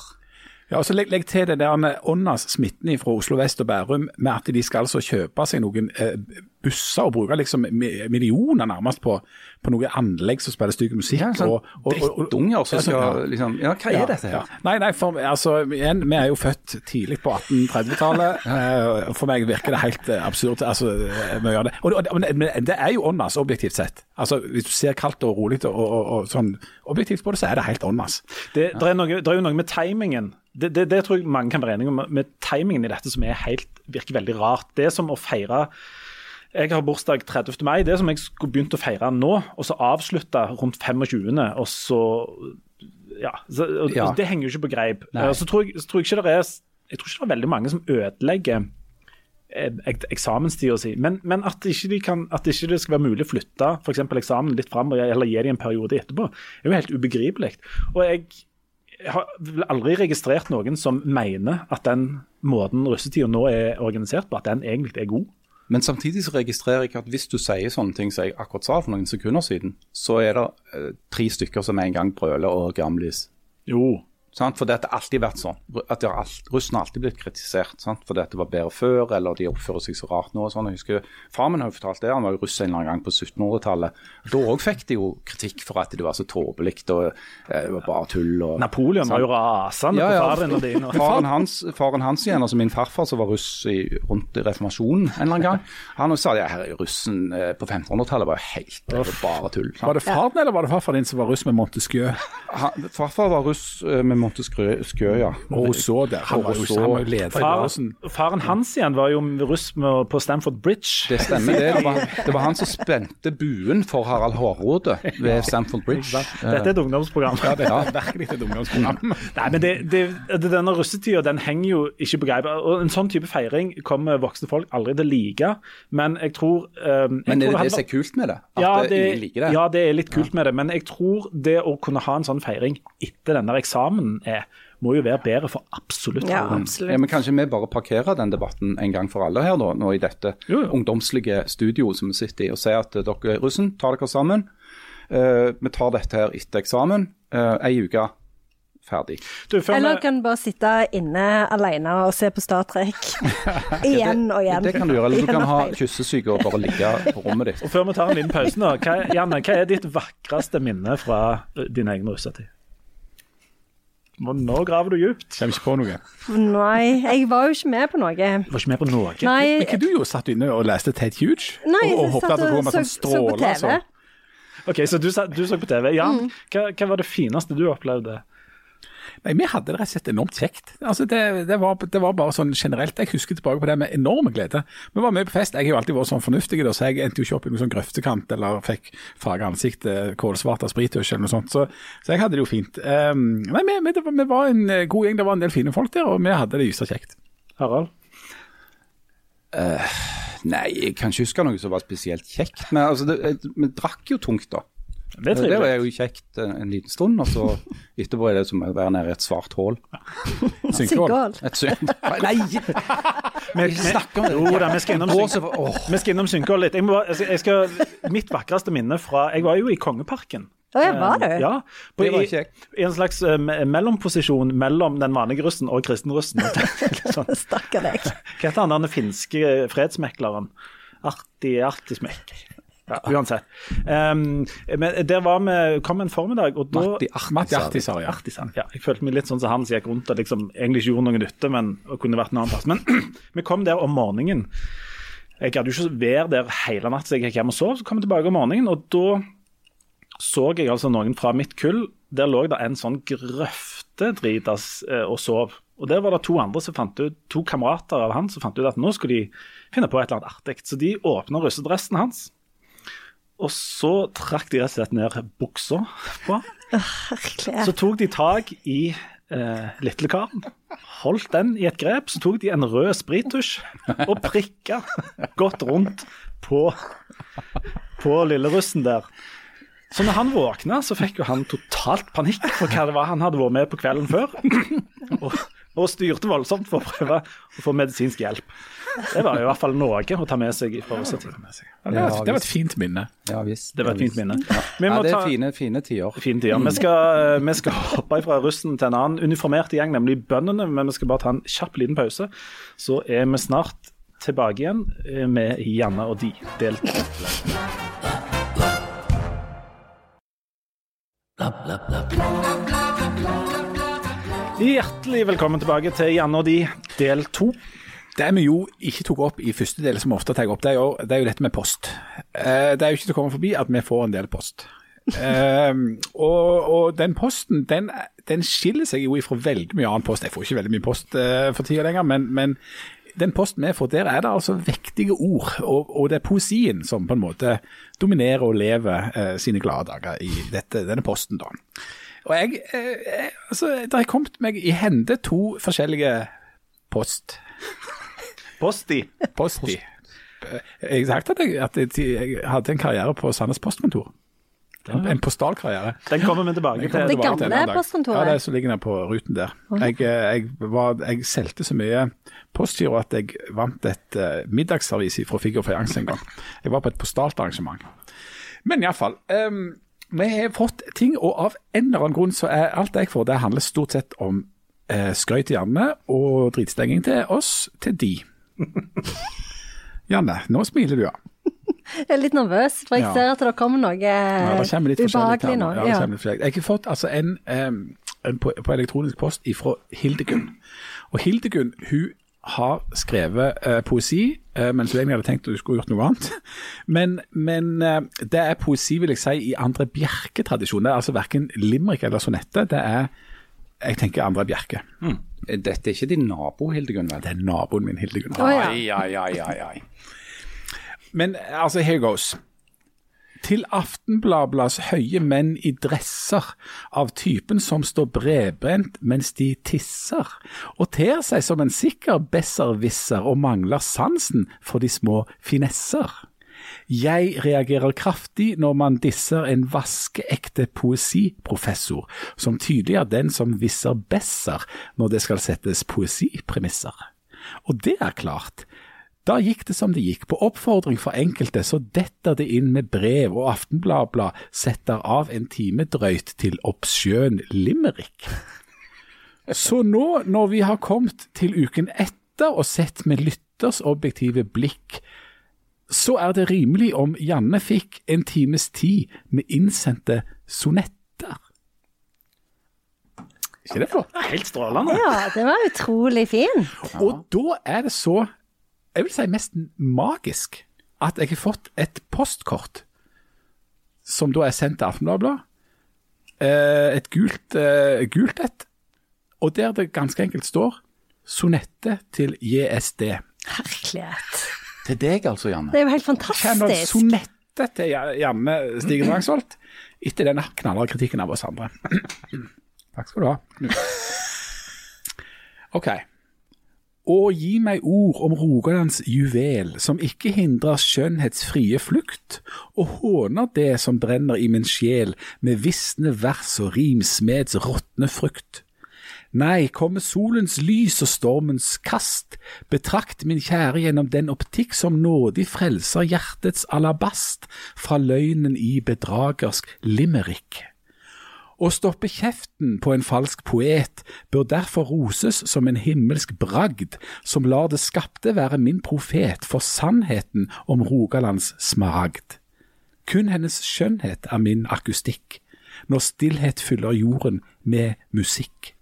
Ja, og så legg, legg til det der med åndas smitten fra Oslo vest og Bærum, med at de skal altså kjøpe seg noen eh, busser og bruke liksom millioner nærmest på, på noe anlegg som spiller stygg musikk. Ja, sånn og, og, og, og, Drittunger som sånn, skal ja. liksom Ja, hva er dette her? Ja. Nei, nei, for altså, igjen, vi er jo født tidlig på 1830-tallet. Eh, for meg virker det helt eh, absurd. altså, eh, mye av det. Og, og, men det er jo åndas, objektivt sett. Altså, Hvis du ser kaldt og rolig og, og, og sånn objektivt på det, så er det helt åndas. Det, det, er noe, det er jo noe med timingen. Det, det, det tror jeg mange kan være enige om. Med timingen i dette som er helt, virker veldig rart. Det er som å feire Jeg har bursdag 30. mai. Det som jeg skulle begynt å feire nå, og så avslutte rundt 25., og så Ja. Så, og, Ja. Det henger jo ikke på greip. Så tror jeg, så tror jeg ikke det er Jeg tror ikke det er veldig mange som ødelegger eh, eksamenstida si, men, men at, ikke de kan, at ikke det skal være mulig å flytte for eksempel eksamen litt fram, eller gi dem en periode etterpå, er jo helt ubegripelig. Og jeg har aldri registrert noen som mener at den måten russetida nå er organisert på, at den egentlig er god. Men samtidig så registrerer jeg at hvis du sier sånne ting som jeg akkurat sa for noen sekunder siden, så er det eh, tre stykker som en gang brøler og gamlis. Jo, Sant? For det har alltid vært sånn. At har alt, Russen har alltid blitt kritisert sant? at det var bedre før, eller de oppfører seg så rart nå. og sånn. Jeg husker Far min har jo fortalt det, han var jo russ en eller annen gang på 1700-tallet. Da òg fikk de jo kritikk for at det var så tåpelig og eh, bare tull. Og, Napoleon var jo rasende Ja, på faren din. Faren hans, faren hans igjen, altså min farfar som var russ i, rundt reformasjonen en eller annen gang, han sa ja, her er russen eh, på 1500-tallet var jo helt det var bare tull. sant? Var det faren eller var det farfar din som var russ med Montesquieu? Han, farfar var russ eh, med Montesquieu, ja. Og så der. Han var jo sammen leder. Faren, faren hans igjen var jo russ på Stamford Bridge. Det stemmer det. Det var, det var han som spente buen for Harald Hårråde ved Stamford Bridge. Dette er et ungdomsprogram. Ja, det er virkelig et ungdomsprogram. Nei, men det, det, det, Denne russetida den henger jo ikke på greip. Og En sånn type feiring kommer voksne folk aldri til å like. Men jeg tror um, jeg Men er det det som er kult med det? At ja, det, ingen liker det? ja, det er litt kult med det. Men jeg tror det å kunne ha en sånn feiring etter den der eksamen er, må jo være bedre for absolutt Ja, absolutt. Ja, men Kanskje vi bare parkerer den debatten en gang for alle her nå, nå i dette Jo, jo. ungdomslige studioet som vi sitter i, og sier at eh, dere russen, tar dere sammen. Uh, vi tar dette her etter eksamen. Uh, ei uke, ferdig. Du, Eller vi- kan bare sitte inne alene og se på Star Trek igjen og igjen. Det kan du gjøre. Eller du kan ha kyssesyke og bare ligge på rommet ditt. og før vi tar en liten pause nå, hva, Janne, hva er ditt vakreste minne fra din egen russetid? Nå, nå graver du djupt. Kommer ikke på noe. Nei, jeg var jo ikke med på noe. Du var ikke med på noe. Nei, Men ikke du jo Satt inne og leste Ted Huge? nei og, og jeg håpet satt at det kom så, sånn så på? TV. Så. Ok, Så du, du så på TV. Jan, hva, hva var det fineste du opplevde? Nei, Vi hadde det rett og slett enormt kjekt. Altså, det, det, var, det var bare sånn generelt. Jeg husker tilbake på det med enorme glede. Vi var med på fest. Jeg har jo alltid vært sånn fornuftig, da, så jeg endte jo ikke opp i noen sånn grøftekant eller fikk farga ansiktet kålsvart av sprittusj eller noe sånt. Så, så jeg hadde det jo fint. Um, nei, vi, vi, det var, vi var en eh, god gjeng. Det var en del fine folk der, og vi hadde det gysa kjekt. Harald? Nei, jeg kan ikke huske noe som var spesielt kjekt. Men altså, det, vi drakk jo tungt, da. Det Det var jo kjekt en, en liten stund, og så etterpå er det som å være nede i et svart hull. Synd. Nei! Vi, snakker om det. Jo da, vi skal innom, Gå syn- så- åh. vi skal innom Synkål litt. Jeg må, bare- jeg skal, mitt vakreste minne fra Jeg var jo i Kongeparken. Å ja, var du? Ja, på, Det var i. I en slags eh, mellomposisjon mellom den vanlige russen og kristenrussen. Sånn. Stakkar deg. Hva heter han der den finske fredsmekleren? Artig, artig-smekk. Ja, uansett. Um, men der var vi, kom en formiddag, og da Matti. Ahtisaari, ja. Ja, jeg følte meg litt sånn som han som gikk rundt og liksom egentlig ikke gjorde noe nytte, men og kunne vært en annen plass. Men vi kom der om morgenen. Jeg hadde jo ikke vært der hele natt, så jeg gikk hjem og sov. Så kom jeg tilbake om morgenen, og da så jeg altså noen fra mitt kull. Der lå det en sånn grøftedritas eh, og sov. Og der var det to andre som fant ut, to kamerater av han som fant ut at nå skulle de finne på et eller annet artig. Så de åpna russedressen hans. Og så trakk de rett og slett ned buksa på Så tok de tak i eh, lillekaren, holdt den i et grep, så tok de en rød sprittusj og prikka godt rundt på, på lillerussen der. Så når han våkna, så fikk jo han totalt panikk for hva det var han hadde vært med på kvelden før. Og, og styrte voldsomt for å prøve å få medisinsk hjelp. Det var i hvert fall noe å ta med seg russetiden. Ja, det, var, det var et fint minne. Ja visst. Det var et fint minne. Ja. Ja, det er fine, fine tider. Fine tider. Vi skal, vi skal hoppe fra russen til en annen uniformert gjeng, nemlig bøndene. Men vi skal bare ta en kjapp liten pause. Så er vi snart tilbake igjen eh, med Janne og de, del to. Hjertelig velkommen tilbake til Janne og de, del to. Det vi jo ikke tok opp i første del, som vi ofte tar opp, det er, jo, det er jo dette med post. Eh, det er jo ikke til å komme forbi at vi får en del post. um, og, og den posten den, den skiller seg jo ifra veldig mye annen post. Jeg får ikke veldig mye post uh, for tida lenger, men, men den posten vi får, der er det altså vektige ord. Og, og det er poesien som på en måte dominerer og lever uh, sine glade dager i dette, denne posten. da. Og jeg, eh, altså, Det har kommet meg i hende to forskjellige post Posti. Posti. Jeg har sagt at jeg, at jeg, jeg hadde en karriere på Sandnes postkontor. En, en postalkarriere. Den kommer vi tilbake til. Det gamle postkontoret? Ja, det som ligger nede på ruten der. Jeg, eh, jeg, var, jeg solgte så mye postgiro at jeg vant et uh, middagsavis fra Figg og Fajans en gang. Jeg var på et postalt arrangement. Men iallfall. Um, Vi har fått ting, og av en eller annen grunn så er alt jeg får, det handler stort sett om eh, skryt til Janne og dritstenging til oss, til de. Janne, nå smiler du, ja. Jeg er litt nervøs, for jeg Ja. ser at det kommer noe ja det kommer litt ubehagelig nå. Ja, det kommer litt forskjellig. Jeg har fått altså en, en på, på elektronisk post fra Hildegunn. Og Hildegunn hun har skrevet eh, poesi, eh, mens du egentlig hadde tenkt at du skulle gjort noe annet. Men, men eh, det er poesi, vil jeg si, i Andre Bjerke-tradisjon. Det er altså verken limerick eller sonette. Det er, jeg tenker, Andre Bjerke. Dette er ikke din nabo, Hildegunn, vel? Det er naboen min, Hildegunn. Oh, ja. Ai, ai, ai, ai, ai. Men altså, here goes. Til Aftenbladblads høye menn i dresser, av typen som står bredbent mens de tisser, og ter seg som en sikker besserwisser og mangler sansen for de små finesser. Jeg reagerer kraftig når man disser en vaskeekte poesiprofessor, som tydelig er den som visser besser når det skal settes poesipremisser. Og det er klart, da gikk det som det gikk. På oppfordring fra enkelte så detter det inn med brev, og Aftenbladblad setter av en time drøyt til oppsjøen limerick. Så nå, når vi har kommet til uken etter og sett med lytters objektive blikk, så er det rimelig om Janne fikk en times tid med innsendte sonetter. Ikke det flott? Helt strålende. Ja, det var utrolig fint. Og da er det så, jeg vil si mest magisk, at jeg har fått et postkort som da er sendt til Aftenbladet. Eh, et gult, eh, gult et, og der det ganske enkelt står sonette til JSD. Herlighet. Til deg altså, Janne. Det er jo helt Kjenner fantastisk. sonette til Ja- Janne Stigen Rangsvold etter den knallharde kritikken av oss andre. Takk skal du ha. Knut. OK. Å gi meg ord om Rogalands juvel, som ikke hindrer skjønnhetsfrie flukt, og håner det som brenner i min sjel med visne vers og rimsmeds råtne frukt. Nei, komme solens lys og stormens kast, betrakt min kjære gjennom den optikk som nådig frelser hjertets alabast fra løgnen i bedragersk limerick. Å stoppe kjeften på en falsk poet bør derfor roses som en himmelsk bragd, som lar det skapte være min profet for sannheten om Rogalands smaragd. Kun hennes skjønnhet er min akustikk, når stillhet fyller jorden med musikk.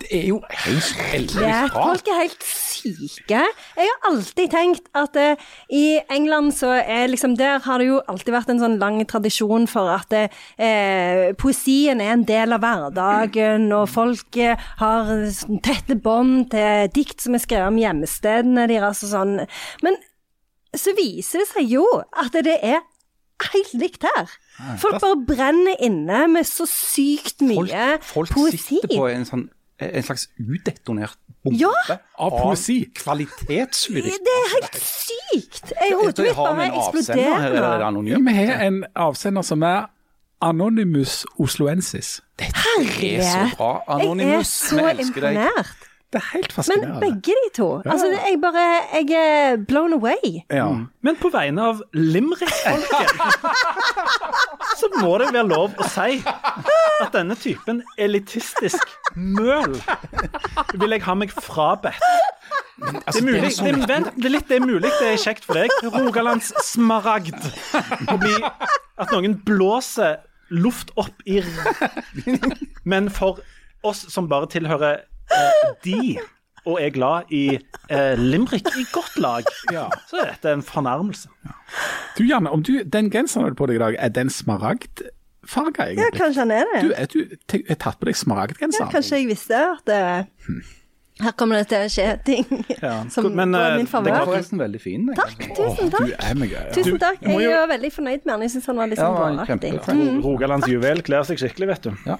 Det er jo helt bra. folk er helt syke. Jeg har alltid tenkt at uh, i England så er liksom Der har det jo alltid vært en sånn lang tradisjon for at uh, poesien er en del av hverdagen, og folk uh, har tette bånd til dikt som er skrevet om hjemstedene deres og sånn. Men så viser det seg jo at det er helt likt her. Folk bare brenner inne med så sykt mye Folk, folk poesi. sitter på en, sånn, en slags udetonert bombe Ja. Av poesi. kvalitetslyrikk. Det er helt sykt! Jeg Hodet mitt bare eksploderer her, er det anonym? vi har en avsender som er Anonymous Osloensis. Dette er så bra. Jeg er Anonymous, så vi elsker deg. imponert. Det er helt fascinerende. Men begge de to. Altså, jeg bare Jeg er blown away. ja. Men på vegne av Limerick-folket så må det være lov å si at denne typen elitistisk møl vil jeg ha meg frabedt. Det er, mulig, det, er, vent, det, er litt, det er mulig det er kjekt for deg. Rogalands smaragd. Å bli, at noen blåser luft opp i r- Men for oss som bare tilhører de, og er glad i eh, limerick i godt lag, Ja. så er dette en fornærmelse. Du Janne, om du, den genseren du har på deg i dag, er den smaragdfarga Ja, egentlig? kanskje han er Du, det. er du te- har tatt på deg Ja, kanskje jeg visste at det, her kommer det til å skje ting Ja. som Men, går i eh, min favør. Det går var forresten veldig fin. jeg. Takk, tusen Du takk. er meg, ja. Tusen takk. Jeg jo- er veldig fornøyd med den. Jeg syns han var litt Ja, var kjempefin. Mm. Rogalands juvel kler seg skikkelig, vet du. Ja.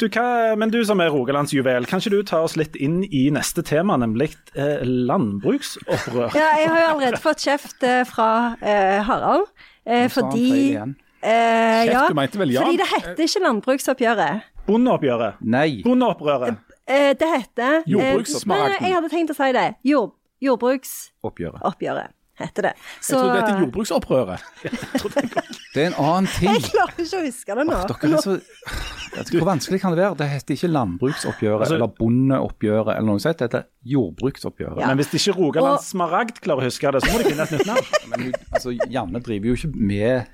Du hva, men du som er rogalandsjuvel, kan ikke du ta oss litt inn i neste tema, nemlig eh, landbruksopprør? Ja, jeg har jo allerede fått kjeft eh, fra eh, Harald. Eh, fordi eh, Kjeft, ja, du mente vel ja? Fordi det heter ikke landbruksoppgjøret. Bondeoppgjøret. Nei. Bondeopprøret. Eh, det heter Jordbruksoppgjøret. Jeg hadde tenkt å si det. Jord, jordbruksoppgjøret. Heter det. Jeg tror det het jordbruksopprøret. Det er en annen ting. Jeg klarer ikke å huske det nå. Dere er så, hvor vanskelig kan det være? Det heter ikke landbruksoppgjøret Altså- eller bondeoppgjøret eller noe sånt. Det heter jordbruksoppgjøret. Ja. Men hvis ikke Rogaland Og- Smaragd klarer å huske det, så må de finne et nytt navn. Men altså, Janne driver jo ikke med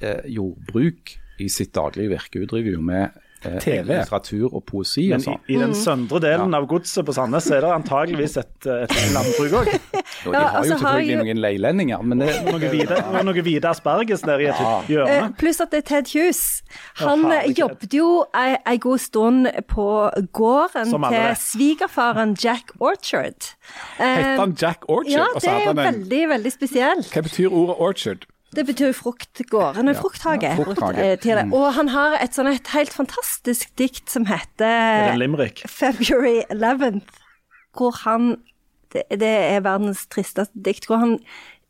eh, jordbruk i sitt daglige virke. Hun driver jo med TV. litteratur og poesi Men og i, sånn. i den søndre delen av godset på Sandnes er det antageligvis et, et landbruk òg. Jo, de Ja, har altså, jo har selvfølgelig jo- noen leilendinger, men det Noe hvite, noe hvite asperges nede i et Eh, hjørne. pluss at det er Ted Hughes. Han Å, eh, jobbet jo ei, ei god stund på gården til svigerfaren Jack Orchard. Hette Heter han Jack Orchard? ja, det er jo en- veldig, veldig spesielt. Hva betyr ordet orchard? Det betyr fruktgård. En frukthage. ja, frukthage. Eh, til det. Og han har et sånn et helt fantastisk dikt som Er heter? February 11th, hvor han Det, det er verdens tristeste dikt. Hvor han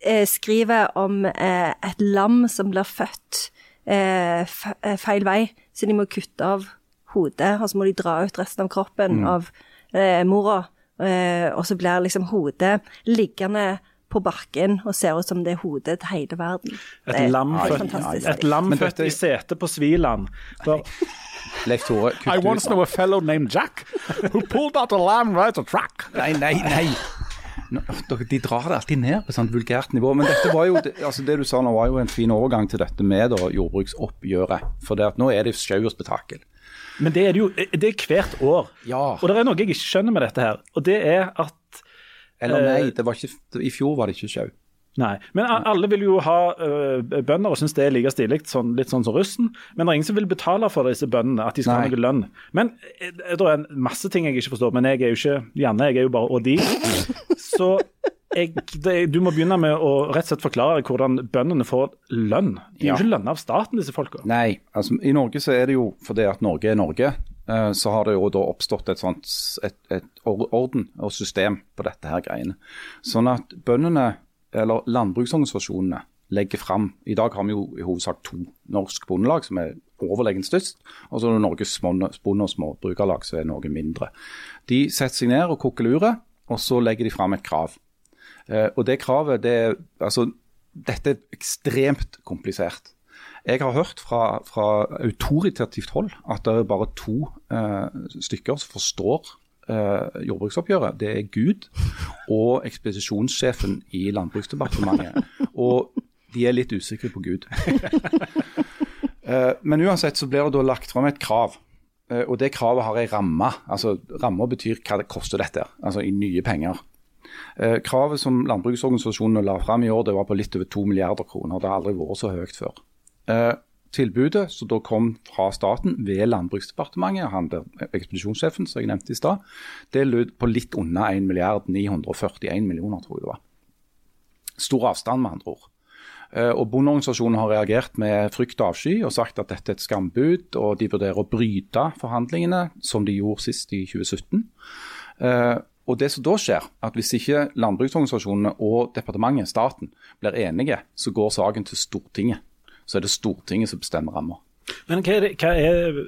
eh, skriver om eh, et lam som blir født eh, eh, feil vei, så de må kutte av hodet, og så må de dra ut resten av kroppen av eh, mora. Og så blir liksom hodet liggende på bakken og ser ut som det er hodet til hele verden. Et lam født, født i setet på Sviland. Leif Tore I once know a fellow named Jack who pulled out a lamb right a track. Nei, nei, nei. De drar det alltid ned på sånt vulgært nivå. Men dette var jo, altså det du sa nå var jo en fin overgang til dette med da, jordbruksoppgjøret. For det at nå er det sjauårspetakkel. men det er det jo det er hvert år. Ja. Og det er noe jeg ikke skjønner med dette her. Og det er at Eller Eh, nei, det var ikke, i fjor var det ikke sjau. Nei. Men alle vil jo ha uh, bønder og syns det er like stilig, sånn, litt sånn som russen. Men det er ingen som vil betale for disse bøndene, at de skal Nei. ha noe lønn. Men eh, det er masse ting jeg ikke forstår. Men jeg er jo ikke Janne, jeg er jo bare og de. Så jeg, det, du må begynne med å rett og slett forklare hvordan bøndene får lønn. De er Ja. jo ikke lønna av staten, disse folka. Nei, altså i Norge så er det jo fordi at Norge er Norge. Eh, Så har det jo da oppstått et sånt et, et orden og system på dette her greiene. Sånn at bøndene, eller landbruksorganisasjonene, legger fram I dag har vi jo i hovedsak to norsk bondelag som er overlegent størst, og så er det Norges Bonde- og småbrukerlag som er noe mindre. De setter seg ned og koker luret, og så legger de fram et krav. Eh, og det kravet, det er altså Dette er ekstremt komplisert. Jeg har hørt fra, fra autoritativt hold at det er bare to eh, stykker som forstår eh, jordbruksoppgjøret. Det er Gud og ekspedisjonssjefen i Landbruksdepartementet. Og de er litt usikre på Gud. Eh, men uansett så blir det da lagt fram et krav. Eh, og det kravet har ei ramme. Altså ramma betyr hva det koster dette, altså i nye penger. Eh, kravet som landbruksorganisasjonene la fram i år, det var på litt over 2 milliarder kroner. Det har aldri vært så høyt før. Eh, tilbudet som da kom fra staten ved Landbruksdepartementet, han der ekspedisjonssjefen som jeg nevnte i stad, det lød på litt under 1 milliard 941 millioner, tror jeg det var. Stor avstand, med andre ord. Eh, Og Bondeorganisasjonen har reagert med frykt og avsky og sagt at dette er et skambud, og de vurderer å bryte forhandlingene, som de gjorde sist i 2017. Eh, og det som da skjer, at Hvis ikke landbruksorganisasjonene og departementet, staten, blir enige, så går saken til Stortinget. Så er det Stortinget som bestemmer ramma. Men hva, det, hva, er,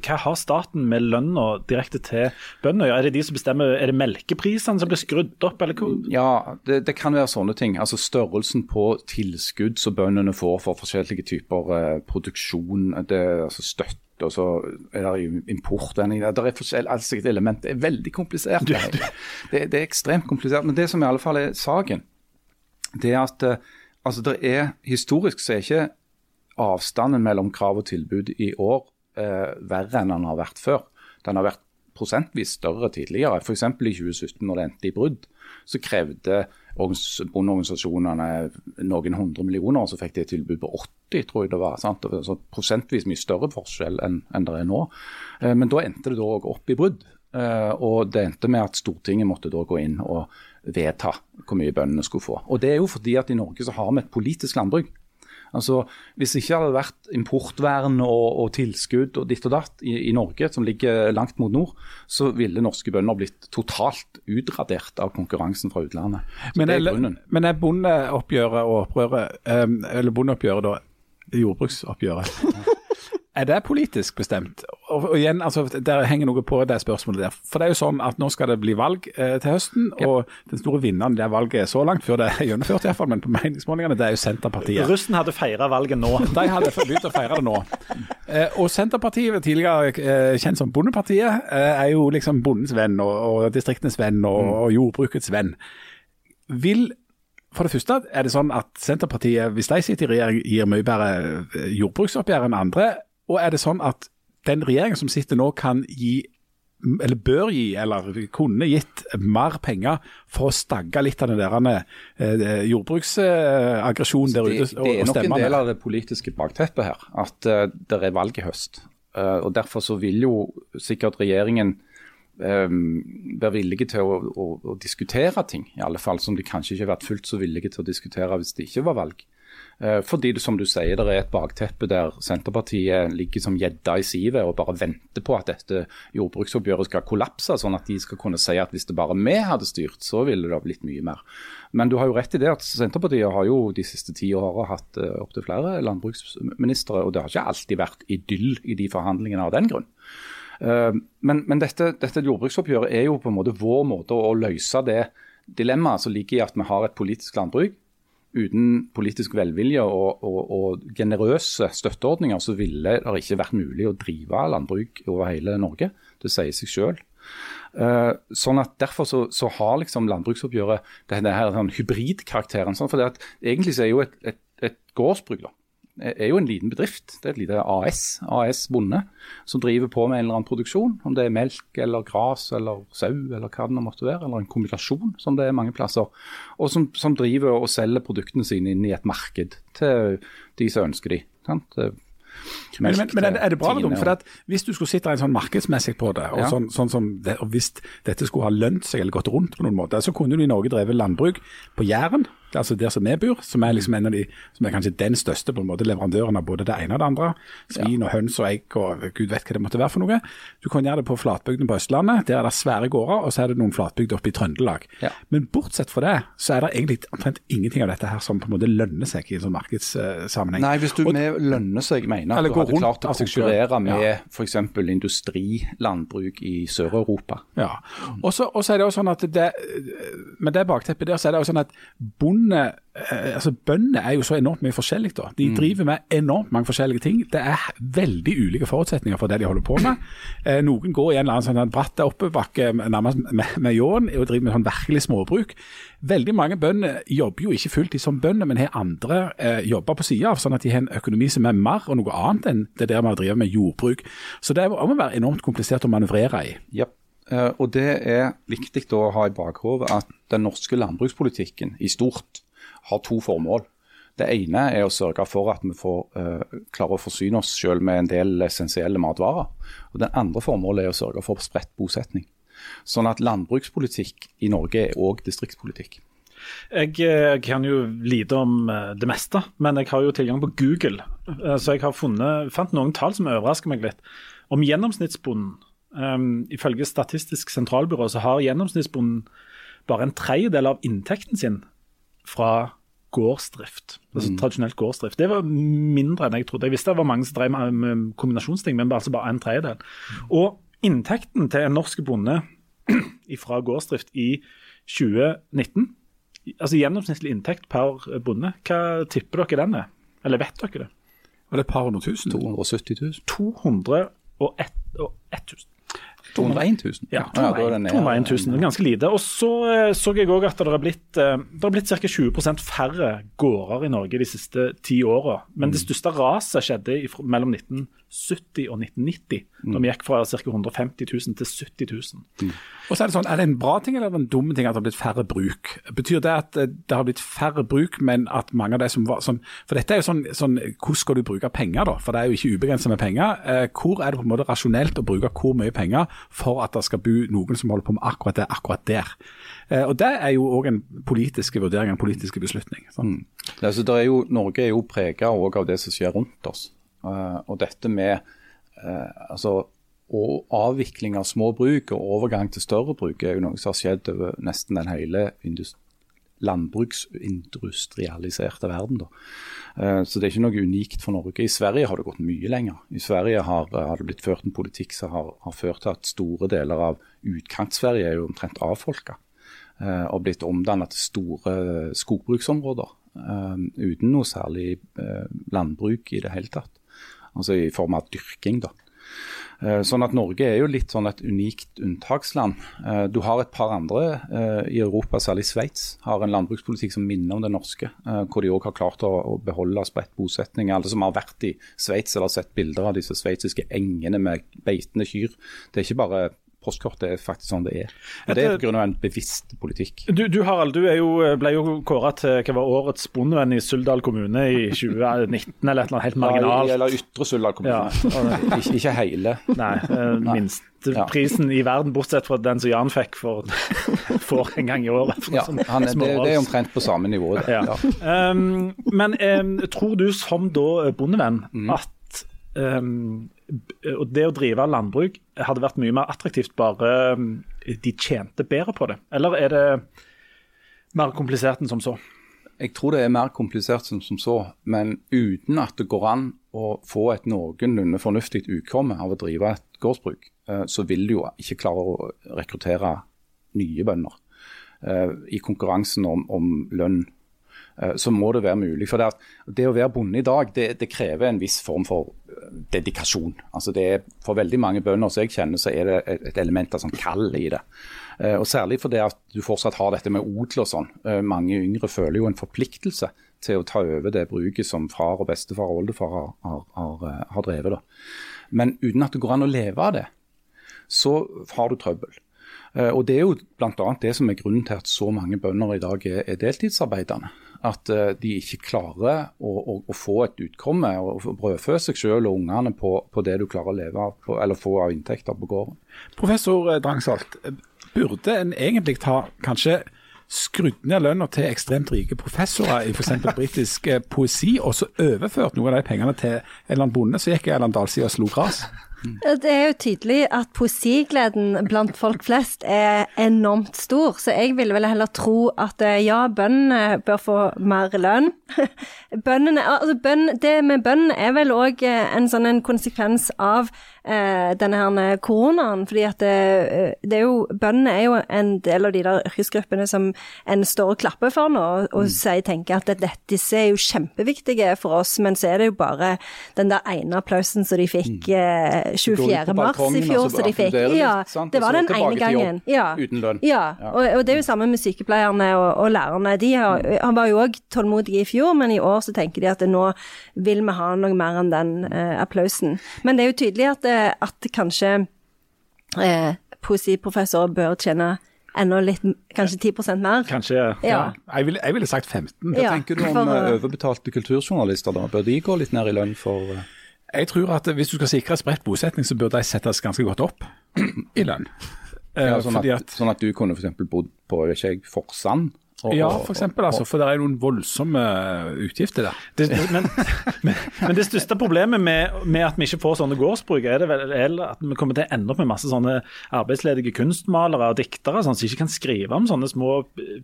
hva har staten med lønna direkte til bøndene? Er det de som bestemmer, er det melkeprisene som blir skrudd opp, eller? Ja, det, det kan være sånne ting. Altså Størrelsen på tilskudd som bøndene får for forskjellige typer eh, produksjon, det, altså støtte, og så er det import. Det er forskjellige altså, element. Det er veldig komplisert. Det, det, det er ekstremt komplisert. Men det som i alle fall er saken, det er at eh, altså, det er, historisk så er ikke avstanden mellom krav og tilbud i år eh, verre enn den har vært før. Den har vært prosentvis større tidligere. F.eks. i 2017, når det endte i brudd, så krevde organis- bondeorganisasjonene noen hundre millioner, og så fikk de et tilbud på 80, tror jeg det var. Sant? Så prosentvis mye større forskjell enn enn det er nå. Eh, men da endte det også opp i brudd. Eh, og det endte med at Stortinget måtte da gå inn og vedta hvor mye bøndene skulle få. Og det er jo fordi at i Norge så har vi et politisk landbruk. Altså, Hvis ikke hadde vært importvern og, og tilskudd og ditt og datt i, i Norge, som ligger langt mot nord, så ville norske bønder blitt totalt utradert av konkurransen fra utlandet. Så Men det er, grunnen. men er bondeoppgjøret og opprøret, eller bondeoppgjøret da, jordbruksoppgjøret, er det politisk bestemt? Og og, igjen, altså, Der henger noe på det spørsmålet der. For det er jo sånn at Nå skal det bli valg eh, til høsten, og den store vinneren det valget så langt, før det er gjennomført i hvert fall, men på meningsmålingene, det er jo Senterpartiet. Russen hadde feira valget nå. De hadde begynt å feire det nå. Eh, og Senterpartiet, tidligere eh, kjent som Bondepartiet, eh, er jo liksom bondens venn og, og distriktenes venn og, og jordbrukets venn. Vil for det første er det sånn at Senterpartiet, hvis de sitter i regjering, gir mye bedre eh, jordbruksoppgjør enn andre. Og er det sånn at den regjeringen som sitter nå, kan gi eller bør gi, eller kunne gitt mer penger for å stagge litt av den der eh, jordbruksaggresjonen der ute? Det, det er nok en del av det politiske bakteppet her, at uh, det er valg i høst. Uh, og Derfor så vil jo sikkert regjeringen um, være villige til å, å, å, diskutere ting, i alle fall som de kanskje ikke har vært fullt så villige til å diskutere hvis det ikke var valg. Eh, fordi det, som du sier, det er et bakteppe der Senterpartiet ligger som gjedda i sivet og bare venter på at dette jordbruksoppgjøret skal kollapse, sånn at de skal kunne si at hvis det bare vi hadde styrt, så ville det blitt mye mer. Men du har jo rett i det at Senterpartiet har jo de siste ti åra hatt uh, opptil flere landbruksministre, og det har ikke alltid vært idyll i de forhandlingene av den grunn. Uh, men, men dette, dette jordbruksoppgjøret er jo på en måte vår måte å løse det dilemmaet som ligger i at vi har et politisk landbruk uten politisk velvilje og, og, og generøse støtteordninger, så ville det ikke vært mulig å drive landbruk over hele Norge. Det sier seg selv. Uh, sånn at Derfor så, så har liksom landbruksoppgjøret denne her, sånn hybridkarakteren. Sånn, for det at Egentlig så er jo et, et, et gårdsbruk da, er jo en liten bedrift. Det er et lite AS, AS Bonde, som driver på med en eller annen produksjon. Om det er melk eller gras eller sau eller hva det måtte være. Eller en kombinasjon, som det er mange plasser. Og som, som driver og selger produktene sine inn i et marked til de som ønsker de. Sant? Men, men, men, er det bra eller dumt? For at Hvis du skulle sitte en sånn markedsmessig på det, og, ja. sånn, sånn som det, og hvis dette skulle ha lønt seg eller gått rundt på noen måte, så kunne du i Norge drevet landbruk på Jæren altså der som vi bor, som er liksom en av de, som er kanskje den største på en måte leverandøren av både det ene og det andre. Svin og høns og egg og gud vet hva det måtte være for noe. Du kan gjøre det på flatbygdene på Østlandet, der er det svære gårder, og så er det noen flatbygder oppe i Trøndelag. Ja. Men bortsett fra det, så er det egentlig omtrent ingenting av dette her som på en måte lønner seg i en sånn markedssammenheng. Nei, hvis du og, med lønner seg mener at du hadde klart å konkurrere med ja. f.eks. industrilandbruk i Sør-Europa. Ja, og så er det også sånn at det, med det bakteppet der, så er det jo sånn at bond bonde eh, altså Bønder er jo så enormt mye forskjellig. da. De mm. driver med enormt mange forskjellige ting. Det er veldig ulike forutsetninger for det de holder på med. Eh, noen går i en eller annen sånn bratt oppebakke nærmest med, med ljåen og driver med sånn virkelig småbruk. Veldig mange bønder jobber jo ikke fulltid som bønder, men har andre eh, jobber på sida av, sånn at de har en økonomi som er mer og noe annet enn det der med å drive med jordbruk. Så det må være enormt komplisert å manøvrere i. Yep. Uh, og Det er viktig å ha i bakhodet at den norske landbrukspolitikken i stort har to formål. Det ene er å sørge for at vi får, uh, klarer å forsyne oss selv med en del essensielle matvarer. Og Det andre formålet er å sørge for spredt bosetning. Sånn at landbrukspolitikk i Norge er òg distriktspolitikk. Jeg eh, kan jo lite om det meste, men jeg har jo tilgang på Google. Så jeg har funnet, fant noen tall som overrasker meg litt. Om gjennomsnittsbonden Um, ifølge Statistisk sentralbyrå så har gjennomsnittsbonden bare en tredjedel av inntekten sin fra gårdsdrift. Altså mm. tradisjonelt gårdsdrift. Det var mindre enn jeg trodde. Jeg visste det var mange som drev med, kombinasjonsting, men altså bare en tredjedel. Og inntekten til en norsk bonde fra gårdsdrift i 2019, altså gjennomsnittlig inntekt per bonde, hva tipper dere den er? Eller vet dere det? Var det et par hundre tusen? 270 000. 201 000. 201 000? Ja, 201, 201 000, ganske lite. Og så eh, så jeg òg at det har blitt, eh, det har blitt ca. 20% færre gårder i Norge de siste ti åra. Men det mm. største raset skjedde mellom 1970 og 1990. Mm. Da vi gikk fra ca. 150 000 til 70 000. Mm. Og så Er det sånn, er det en bra ting eller en dum ting at det har blitt færre bruk? Betyr det at eh, det har blitt færre bruk, men at mange av de som var som, For dette er jo sånn, sånn hvordan skal du bruke penger, da? For det er jo ikke ubegrenset med penger. Eh, hvor er det på en måte rasjonelt å bruke hvor mye penger for at det skal bo noen som holder på med akkurat det akkurat der? Eh, og Det er jo òg en politisk vurdering, en politisk beslutning. Sånn. Mm. Altså, er jo, Norge er jo prega av det som skjer rundt oss. Uh, og dette med uh, altså avvikling av små bruk og overgang til større bruk er jo noe som har skjedd over nesten den hele landbruksindustrialiserte verden. Da. Eh, så det er ikke noe unikt for Norge. I Sverige har det gått mye lenger. I Sverige har, har det blitt ført en politikk som har, har, ført til at store deler av utkant-Sverige er jo omtrent avfolka. Eh, og blitt omdannet til store skogbruksområder. Uten noe særlig landbruk i det hele tatt. Altså i form av dyrking, da. Eh, sånn at Norge er jo litt sånn et unikt unntaksland. Eh, du har et par andre eh, i Europa, særlig Sveits, har en landbrukspolitikk som minner om det norske. Hvor de òg har klart å beholde spredt bosetning. Alle som har vært i Sveits eller sett bilder av disse sveitsiske engene med beitende kyr. Det er ikke bare postkort. Det er faktisk sånn det er. Og Det er pga. en bevisst politikk. Du, du Harald, du jo, ble jo kåra til hva var årets bondevenn i Suldal kommune i 2019, eller et eller annet helt marginalt. Eller Ytre Suldal kommune. Ja. ikke, ikke, hele. Nei, eh, minsteprisen ja. i verden, bortsett fra den som Jan fikk for, for en gang i året. Ja, han, det, det, er omtrent på samme nivå. Ja. Um, men um, tror du som da bondevenn mm. at um, og det å drive landbruk hadde vært mye mer attraktivt bare um, de tjente bedre på det? Eller er det mer komplisert enn som så? Jeg tror det er mer komplisert enn som så, men uten at det går an å få et noenlunde fornuftig utkomme av å drive et gårdsbruk, eh, så vil du jo ikke klare å rekruttere nye bønder eh, i konkurransen om, om lønn Eh, så må det være mulig. For det, det å være bonde i dag, det, det, krever en viss form for eh, dedikasjon. Altså det er, for veldig mange bønder som jeg kjenner, så er det et element av sånn kall i det. Eh, og Særlig fordi at du fortsatt har dette med odel og sånn. Mange yngre føler jo en forpliktelse til å ta over det bruket som far og bestefar og oldefar har, har, har, har drevet. Da. Men uten at det går an å leve av det, så har du trøbbel. Og Det er jo bl.a. det som er grunnen til at så mange bønder i dag er deltidsarbeidende at uh, de ikke klarer å, å, å, få et utkomme og brødfø seg selv og ungene på, på, det du klarer å leve av, på, eller få av inntekter på gården. Professor eh, Drangsholt, burde en egentlig ta kanskje skrudd ned lønna til ekstremt rike professorer i f.eks. britisk eh, poesi, og så overført noen av de pengene til en eller annen bonde som gikk i Erland Dalsida og slo gras? Det er jo tydelig at poesigleden blant folk flest er enormt stor, så jeg ville vel heller tro at eh, ja, bøndene bør få mer lønn. bøndene, altså bønd, det med bønn er vel òg eh, en sånn en konsekvens av eh, denne her koronaen. fordi at det, eh, det, er jo, Bøndene er jo en del av de der yrkesgruppene som en står og klapper for nå, og, og mm. sier, tenker at det, disse er jo kjempeviktige for oss, men så er det jo bare den der ene applausen som de fikk mm. eh, 24. mars i fjor, så de fikk. Ja, det var den ene gangen. Ja. Ja, og, og, det er jo samme med sykepleierne og, og lærerne. De har, han var jo òg tålmodige i fjor, men i år så tenker de at nå vil vi ha noe mer enn den eh, applausen. Men det er jo tydelig at, eh, at kanskje eh, poesiprofessorer bør tjene enda litt, kanskje 10% mer. Kanskje, ja. ja. Jeg, ville, jeg, ville, sagt 15. Hva ja, tenker du om for, uh, overbetalte kulturjournalister? da? Bør de gå litt ned i lønn for uh... Jeg tror at hvis du skal sikre spredt bosetning, så bør de settes ganske godt opp i lønn. Ja, sånn, at, at, sånn, at, du kunne f.eks. bodd på ikke jeg, Forsand og, ja, for eksempel, altså, for det er noen voldsomme utgifter der. Det, men, men, men, det største problemet med, med, at vi ikke får sånne gårdsbruk, er, det vel, at vi kommer til å ende opp med masse sånne arbeidsledige kunstmalere og diktere sånn, som ikke kan skrive om sånne små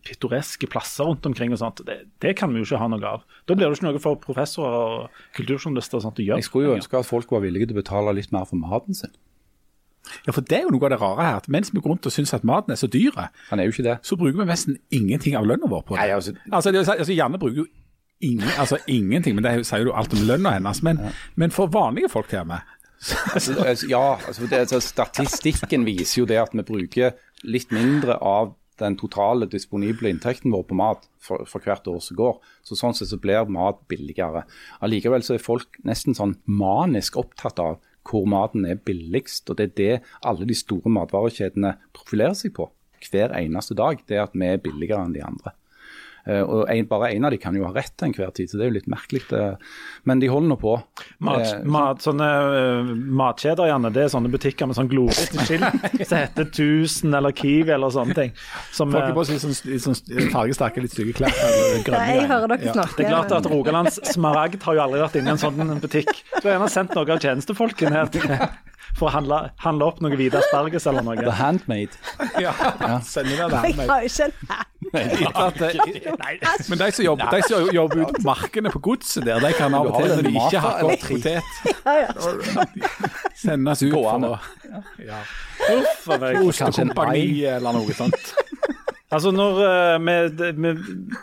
pittoreske plasser rundt omkring. og sånt. Det, det, kan vi jo ikke ha noe av. Da blir det ikke noe for professorer og kulturjournalister og sånt å gjøre. Jeg skulle jo ønske at folk var villige til å betale litt mer for maten sin. Ja, for det er jo noe av det rare her. at Mens vi går rundt og syns at maten er så dyr, Han er jo ikke det. så bruker vi nesten ingenting av lønna vår på det. Nei, altså, altså, det, altså Janne bruker jo ingen, altså, ingenting, men det sier jo alt om lønna hennes. Men, ja. men, for vanlige folk her med altså, Ja, altså, det, statistikken viser jo det at vi bruker litt mindre av den totale disponible inntekten vår på mat for, for, hvert år som går. Så Sånn sett så blir mat billigere. Allikevel så er folk nesten sånn manisk opptatt av hvor maten er billigst. og Det er det alle de store matvarekjedene profilerer seg på hver eneste dag. Det er at vi er billigere enn de andre. Uh, og en, Bare én av de kan jo ha rett til enhver tid, så det er jo litt merkelig. Men de holder nå på. Mat, eh, mat, sånne uh, matkjeder, Janne, det er sånne butikker med sånn glorete skilt som heter Tusen eller Kiwi eller sånne ting. Som, Folk er på sånn, sånn fargesterke, litt stygge klær. Grønne, jeg hører dere snakke. Det er klart at Rogalands Smaragd har jo aldri vært inne i en sånn butikk. Du har gjerne sendt noen av tjenestefolkene her for å handle, handle opp noe hvite asparges eller noe. The handmade. ja, ja. sender det. Jeg har ikke en Men de som jobber, de som jobber ute på markene på godset der, de kan av og til, når de ikke hakker opp potet, sendes ut for Gående. å Uff a meg. Ostekompani eller noe sånt. Altså, når, eh, med, med,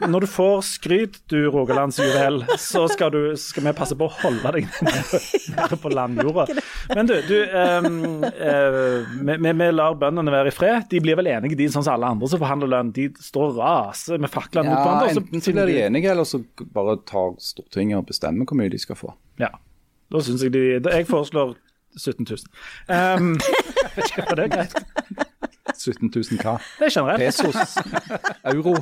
når du får skryt, du Rogalands juvel, så skal, du, skal vi passe på å holde deg nede, på landjorda. Men du, du um, uh, vi, vi, lar bøndene være i fred. De blir vel enige, de sånn som alle andre som forhandler lønn. De står og raser med faklene mot Ja, hverandre. så enten så blir de enige, eller så bare tar Stortinget og bestemmer hvor mye de skal få. Ja. Da syns jeg de Jeg foreslår 17 000. Um, det er greit. 17 000 hva? Det er generelt. Pesos? Euro?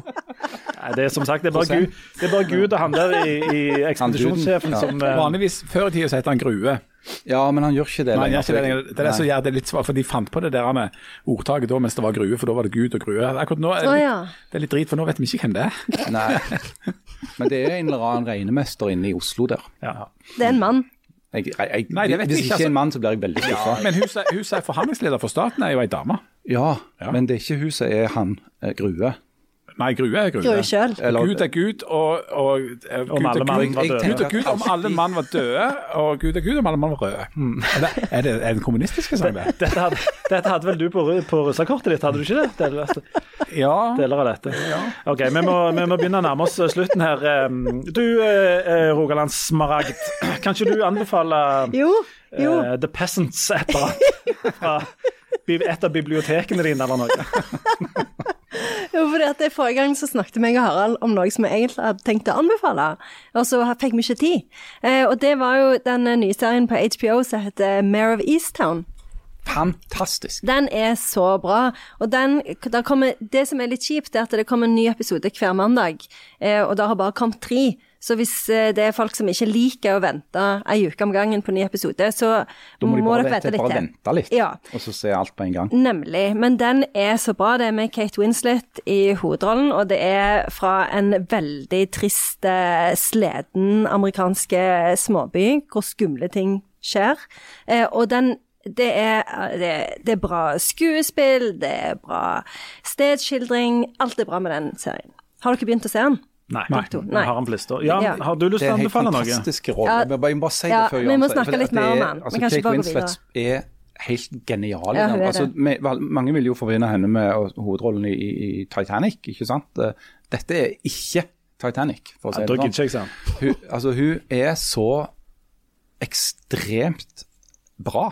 Nei, det er som sagt, det er bare Gud, det er bare Gud og han der i, i ekspedisjonssjefen Ja. som eh, Vanligvis før i tida het han Grue. Ja, men han gjør ikke det lenger. det, det er det som gjør det litt svart, for de fant på det der med ordtaket da mens det var Grue, for da var det Gud og Grue. Akkurat nå er det, litt, det er litt drit, for nå vet vi ikke hvem det er. Nei. Men det er en eller annen regnemester inne i Oslo der. ja. Det er en mann. Jeg, jeg, jeg, Nei, det vet hvis vi ikke er en mann, så blir jeg veldig skuffa. Men hun som hun som er forhandlingsleder for staten, er jo ei dame. Ja, Ja. men det er ikke hun som er han eh, Grue. Nei, Grue er Grue. Grue selv. Eller- Gud er Gud, og, og eh, Gud, alle er mann Gud, var døde. Gud er Gud om alle mann var døde, og Gud er Gud om alle mann var røde. Er, det, er det en kommunistisk sang, det? Dette hadde, dette hadde vel du på, på russekortet ditt, hadde du ikke det? Deler, Ja. deler av dette. Ja. Ok, vi må, vi må begynne å nærme oss slutten her. Du, eh, eh, Smaragd, kan ikke du anbefale Jo, jo. eh, The Peasants et eller annet et av bibliotekene dine, eller noe? Jo, fordi at det Forrige gang så snakket meg og Harald om noe som jeg egentlig hadde tenkt å anbefale, og så fikk vi ikke tid. Eh, og det var jo den nye serien på HBO som heter Mare of Easttown. Fantastisk. Den er så bra. Og den, kommer, det som er litt kjipt, er at det kommer en ny episode hver mandag, eh, og det har bare kommet tre. Så hvis eh, det er folk som ikke liker å vente ei uke om gangen på en ny episode, så Da må de må dere vente, vente litt bare vente litt, Ja. og så se alt på en gang. Nemlig. Men den er så bra. Det er med Kate Winslet i hovedrollen, og det er fra en veldig trist, eh, sleden amerikanske småby hvor skumle ting skjer. Eh, Og den det er, det, det er bra skuespill, det er bra stedsskildring. Alt er bra med den serien. Har dere begynt å se den? Nei, Nei. har han på lista. Ja, Ja. har du lyst Det til er å en helt anbefale noe? fantastisk rolle. Ja. Men bare- Jeg må bare si Ja, det før vi må snakke litt mer om er- den. Altså, Kate Winslet er helt genial. Ja, er altså, med, mange vil jo forvinne henne med hovedrollen i, i, i Titanic, ikke sant? Dette er ikke Titanic, for å si det sånn. Hun, altså, hun er så ekstremt bra.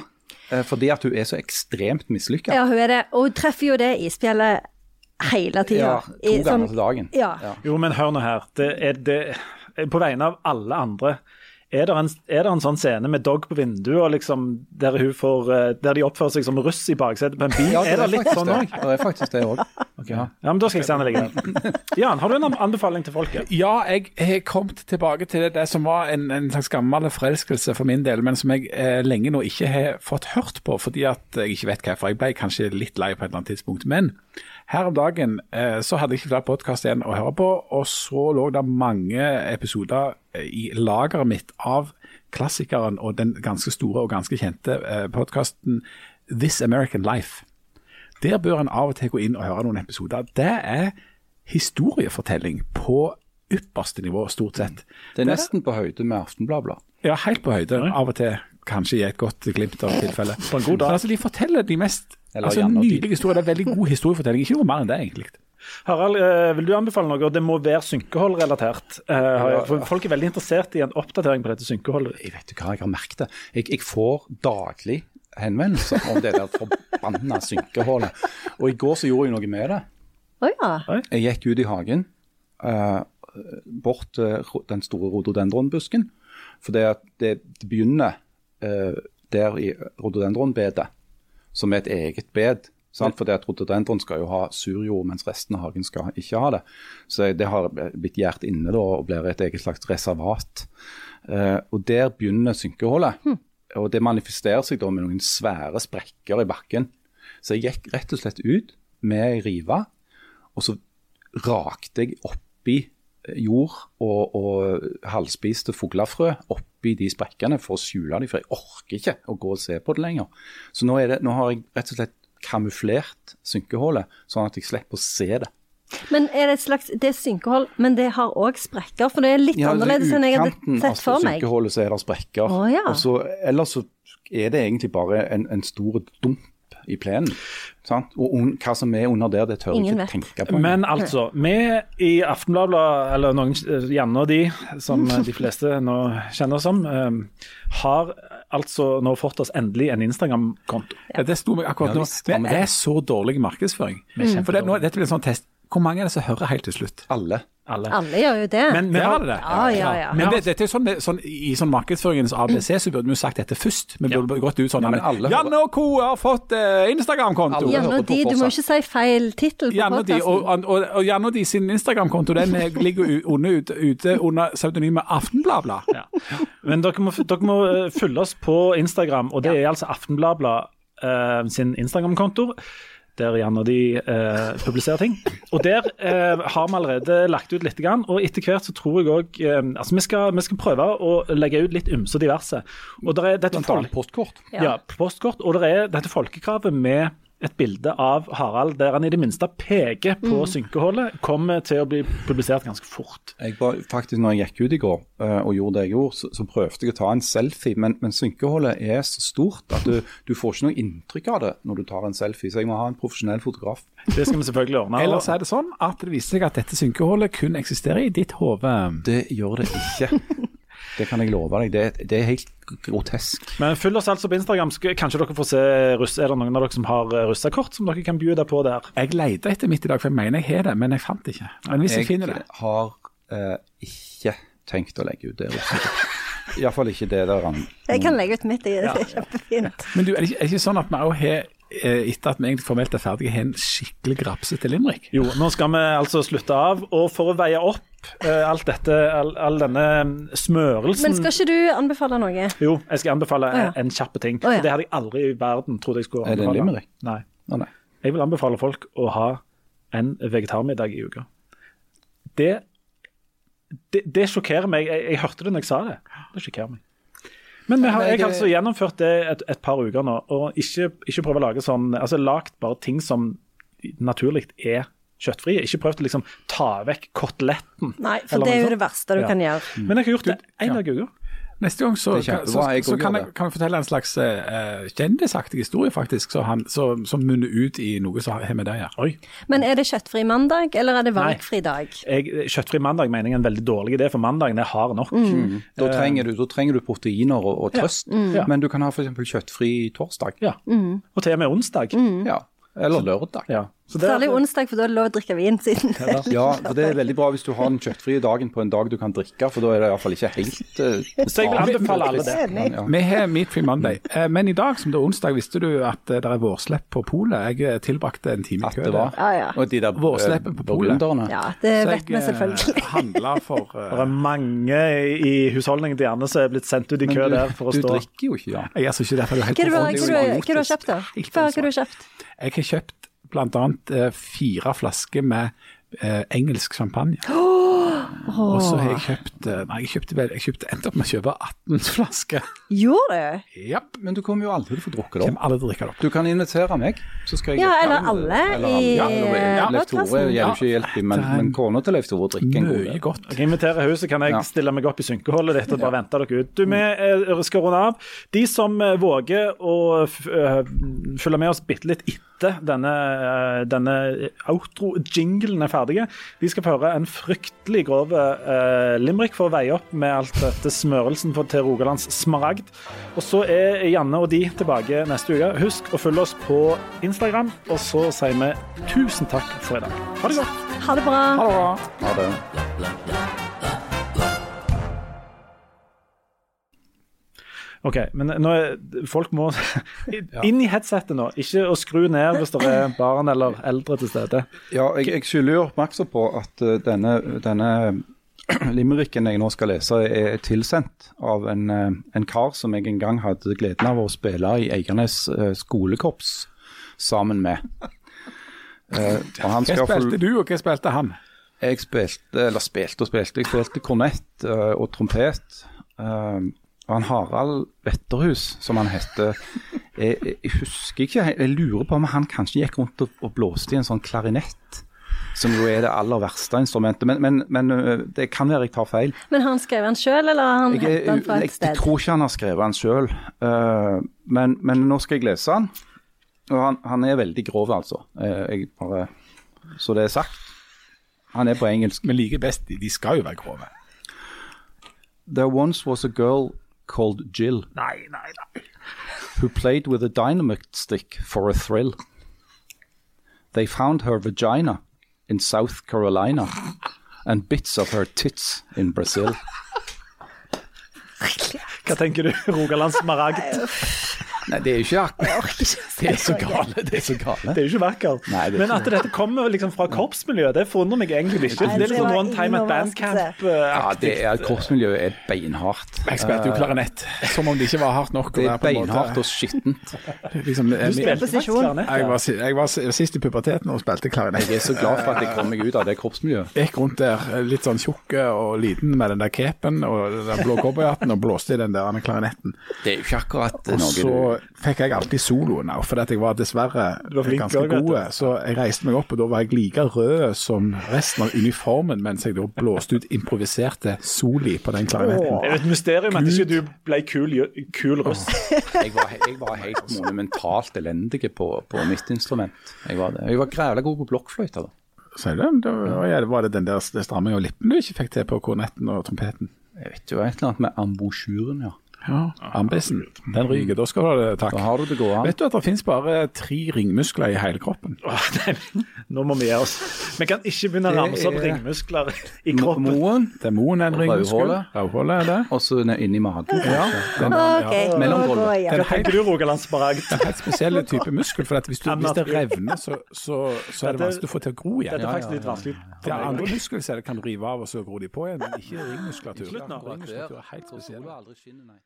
eh, Fordi at hun er så ekstremt mislykka. Ja, hun er det. Og hun treffer jo det isbjellet hele tida. Ja, to ganger til dagen. Ja. Ja. Jo, men hør nå her. Det er det, på vegne av alle andre er det, en, er det en sånn scene med dog på vinduet, og liksom, der, hun får, eh, der de oppfører seg som russ i baksetet på en bil? Ja, er det litt sånn òg? Ja, Det er faktisk det òg. Ja. men da skal jeg se den der. Jan, har du en anbefaling til folket? Ja, jeg har kommet tilbake til det, det som var en, en slags gammel forelskelse for min del, men som jeg eh, lenge nå ikke har fått hørt på, fordi at jeg ikke vet hvorfor. Jeg ble kanskje litt lei på et eller annet tidspunkt. Men her om dagen eh, så hadde jeg ikke flere podkast igjen å høre på, og så lå det mange episoder eh, i lageret mitt av klassikeren og den ganske store og ganske kjente eh, podkasten This American Life. Der bør en av og til gå inn og høre noen episoder. Det er historiefortelling på ypperste nivå, stort sett. Det er nesten på høyde med Aftenbladet. Ja, helt på høyde. Av og til kanskje i et godt glimt av tilfelle. På en god dag. Altså, de forteller de mest altså, gjerne nydelige historie. Det er veldig god historiefortelling. Ikke noe mer enn det, egentlig. Harald, eh, vil du anbefale noe? Det må være synkeholdrelatert. Eh, Folk er veldig interessert i en oppdatering på dette synkeholdet. Jeg vet ikke hva jeg har merket det. Jeg, jeg får daglig henvendelser om det der forbanna synkehullet. Og i går så gjorde jeg noe med det. Oh, ja. Jeg gikk ut i hagen, uh, bort til ro- den store rhododendronbusken. For det, det, det begynner uh, der i rhododendronbedet, som er et eget bed. Sant? Fordi det at rhododendron skal jo ha surjord, mens resten av hagen skal ikke ha det. Så det har blitt gjært inne da, og blir et eget slags reservat. Eh, og der begynner synkehullet. Og det manifesterer seg da med noen svære sprekker i bakken. Så jeg gikk rett og slett ut med ei rive, og så rakte jeg oppi jord og, og halvspiste fuglefrø oppi de sprekkene for å skjule dem, for jeg orker ikke å gå og se på det lenger. Så nå, er det, nå har jeg rett og slett kamuflert synkehullet, sånn at jeg slipper å se det. Men er det et slags Det er synkehold, men det har òg sprekker? For det er litt Ja, altså, annerledes enn jeg hadde sett for meg. I utkanten av synkehullet så er det sprekker. Oh, ja. og så, ellers så er det egentlig bare en, en stor dump i plenen. Sant? Og un, hva som er under der, det tør jeg ikke vet. tenke på. Men altså, vi i Aftenbladet, eller noen, gjerne de som de fleste nå kjenner som, um, har altså nå fått oss endelig en Instagram-konto. Ja, det sto meg akkurat Ja, nå. det. er så dårlig markedsføring. markedsføring. For det, nå, dette blir en sånn test. Hvor mange er det som hører helt til slutt? Alle. Alle. Alle gjør jo det. Men har, er det? Ja, ja, ja. Men det, dette er sånn, sånn, I sånn markedsføringens ABC så burde vi sagt dette først. Vi burde gått ut sånn Ja, men alle Janne og co. har fått eh, Instagram-konto. Janne og de, du må ikke si feil tittel på podkasten. og og, og, og Janne og de sin Instagram-konto den er- ligger under, ute, ute under pseudonymet Aftenbladet. ja. Men dere må, dere må eh, følge oss på Instagram, og det er altså Aftenbladet eh, sin Instagram-konto. Der Jan og de eh, publiserer ting. Og Der eh, har vi allerede lagt ut litt. Grann, og etter hvert så tror jeg òg eh, altså vi skal, vi skal prøve å legge ut litt ymse og diverse. Og der er dette Blant folk, annet postkort. ja. postkort, og det er dette folkekravet med et bilde av Harald der han i det minste peker på synkehullet, kommer til å bli publisert ganske fort. Jeg var, faktisk når jeg gikk ut i går eh, og gjorde det jeg gjorde, så, så prøvde jeg å ta en selfie, men, men synkehullet er så stort at du, du får ikke noe inntrykk av det når du tar en selfie, så jeg må ha en profesjonell fotograf. Det skal vi selvfølgelig ordne. Ellers er det sånn at det viser seg at dette synkehullet kun eksisterer i ditt hode. Det gjør det ikke. Det kan jeg love deg. Det, det er helt grotesk. Men følg oss altså på Instagram. Kanskje dere får se russ, Er det noen av dere som har eh, russekort som dere kan bjude på der? Jeg leter etter mitt i dag, for jeg mener jeg har det, men jeg fant det ikke. Men hvis jeg, finner det har uh, ikke tenkt å legge ut det. Iallfall ikke det der han Jeg kan legge ut mitt, det er kjempefint. Men du, er det ikke, er det ikke sånn at vi òg har, eh, etter at vi egentlig formelt er ferdige, har en skikkelig grapsete limerick? Jo, nå skal vi altså slutte av. Og for å veie opp eh, alt dette, all, all denne smørelsen Men skal ikke du anbefale noe? Jo, jeg skal anbefale oh, ja. en kjapp ting. Oh, ja. Det hadde jeg aldri i verden trodd jeg skulle anbefale. Er det en limerick? Nei. Oh, nei. Jeg vil anbefale folk å ha en vegetarmiddag i uka. Det, det, det sjokkerer meg. Jeg, jeg hørte det når jeg sa det. Det sjokkerer meg. Men vi har, jeg har altså gjennomført det et, et par uker nå, og ikke, ikke prøve å lage sånn Altså lagt bare ting som naturlig er kjøttfrie. Ikke prøvd å liksom ta vekk koteletten. Nei, for det er jo det verste du Ja. kan gjøre. Men jeg har gjort det én dag i uka. Neste gang så, er så, så kan, jeg, kan jeg fortelle en slags uh, kjendisaktig historie, faktisk, så han, så, som munner ut i noe som har med det å gjøre. Men er det kjøttfri mandag, eller er det valgfri dag? Jeg, kjøttfri mandag mener jeg er en veldig dårlig idé, for mandagen er hard nok. Mm. Da trenger, du, da trenger du proteiner og, og trøst, Ja. men du kan ha f.eks. kjøttfri torsdag. Ja. Og til og med onsdag. Ja. Eller lørdag. Ja. Så det- Særlig onsdag, for da er det lov å drikke vin siden. Ja, for Det er veldig bra hvis du har den kjøttfrie dagen på en dag du kan drikke, for da er det iallfall ikke helt uh, Så jeg vil anbefale alle det. Ja. Vi har Meat Free Monday, eh, men i dag som det er onsdag, visste du at eh, det er vårslepp på polet? Jeg tilbrakte en time i kø. Ja, ja. Og de der Vårsleppen på polet. Ja, det vet vi selvfølgelig. handla for uh, Det er mange i husholdningen til Janne som er blitt sendt ut i kø du, der for å du stå. drikker jo ikke, ja. Jeg er altså ikke derfor du er helt Hva har du- du- du kjøpt, da? Hva har du kjøpt? Jeg har kjøpt annet eh, fire flasker med eh, engelsk champagne. Og så har jeg kjøpt eh, Nei, jeg kjøpte, vel, jeg kjøpte endte opp med å kjøpe 18 flasker. Gjorde du? Japp. Men du kommer jo aldri til å få drukket det opp. Kommer aldri drikke det opp. Du kan invitere meg, så skal jeg Ja, eller alle Eller i, Ja, Leif Tore gjelder ikke hjelp men, men kona til Leif Tore drikker en god del. godt. Jeg inviterer huset, kan jeg Ja. stille meg opp i synkeholdet ditt og bare vente dere ut. Du, Vi eh, skal runde av. De som eh, våger å følge med oss bitte litt etter denne, eh, denne outro-jinglen er ferdige, Vi skal få høre en fryktelig grov uh, limerick for å veie opp med alt dette smørelsen til Rogalands smaragd. Og så er Janne og de tilbake neste uke. Husk å følge oss på Instagram, og så sier vi tusen takk for i dag. Ha det godt. Ha det bra. Ha det bra. Ha det. OK, men nå er, folk må inn i headsetet nå, ikke å skru ned hvis det er barn eller eldre til stede. Ja, jeg, jeg skylder jo oppmerksom på at uh, denne, denne limericken jeg nå skal lese, er tilsendt av en, uh, en kar som jeg en gang hadde gleden av å spille i Eiganes uh, skolekorps sammen med. Uh, og han Hva spilte du, og hva spilte han? Jeg spilte, eller spilte og spilte, jeg spilte kornett uh, og trompet. Uh, og han Harald Wetterhus, som han heter, jeg, jeg husker ikke, jeg lurer på om han kanskje gikk rundt og, og blåste i en sånn klarinett. som jo er det aller verste instrumentet. Men, men, men det kan være jeg tar feil. Men har han skrevet den sjøl, eller har han Jeg, hentet den fra et et jeg sted? tror ikke han har skrevet den sjøl, men, men nå skal jeg lese den. Og han, han er veldig grov, altså. Eh, jeg bare, så det er sagt. Han er på engelsk. Men like best, de de skal jo være grove. There once was a girl called Jill Nei, nei, nei. who played with a dynamite stick for a thrill. They found her vagina in South Carolina and bits of her tits in Brazil. Hva tenker du? Rogalands smaragd? Nei, det er jo ikke akkurat Det er så gale. Det er så gale. Det er jo ikke vakkert. Nei, det er Men at dette kommer liksom fra korpsmiljøet, det forundrer meg egentlig ikke. Nei, Det er var one time at bandcamp. Ja, det er, Korpsmiljøet er beinhardt. Jeg spilte jo klarinett, som om det ikke var hardt nok. Det er beinhardt og skittent. Liksom, Du spilte faktisk klarinett. jeg, var, jeg var sist i puberteten og spilte klarinett. Jeg er så glad for at jeg kom meg ut av det korpsmiljøet. Gikk rundt der litt sånn tjukk og liten med den der capen og den blå cowboyhatten og blåste i den der klarinetten. Det er jo ikke akkurat noe du fikk jeg alltid soloen òg, fordi at jeg var dessverre var flink ganske god. Så jeg reiste meg opp, og da var jeg like rød som resten av uniformen mens jeg da blåste ut improviserte soli på den klarinetten. Det er et mysterium at ikke du ble kul, kul russ. jeg var, jeg var helt monumentalt elendig på, på mitt instrument. Jeg var, det. jeg var grævla god på blokkfløyta, da. Sier du det? Da var det den der stramming av lippen du ikke fikk til på kornetten og trompeten? Jeg vet jo et eller annet med ambosjuren, ja. Ja, Ambissen. Den ryker. Da skal du ha det, takk. Da har du det gående. Vet du at det finnes bare tre ringmuskler i hele kroppen? Åh, nei, Nå må vi gi oss. Vi kan ikke begynne å ramse opp er- ringmuskler i kroppen. Moen, Det er moen en ringmuskel. Rødhålet. Er det. og så er inni magen. Ja, den, OK, ja. Mellom nå gulvet. Hva tenker du, er en helt spesiell type muskel, for at hvis, du, hvis det revner, så, så, så er det vanskelig å få til å gro igjen. Dette er faktisk litt vanskelig. Det er andre muskler som kan rive av og så gro de på igjen, men ikke ringmuskulatur. Ringmuskulatur er helt spesiell. aldri skinnet, nei.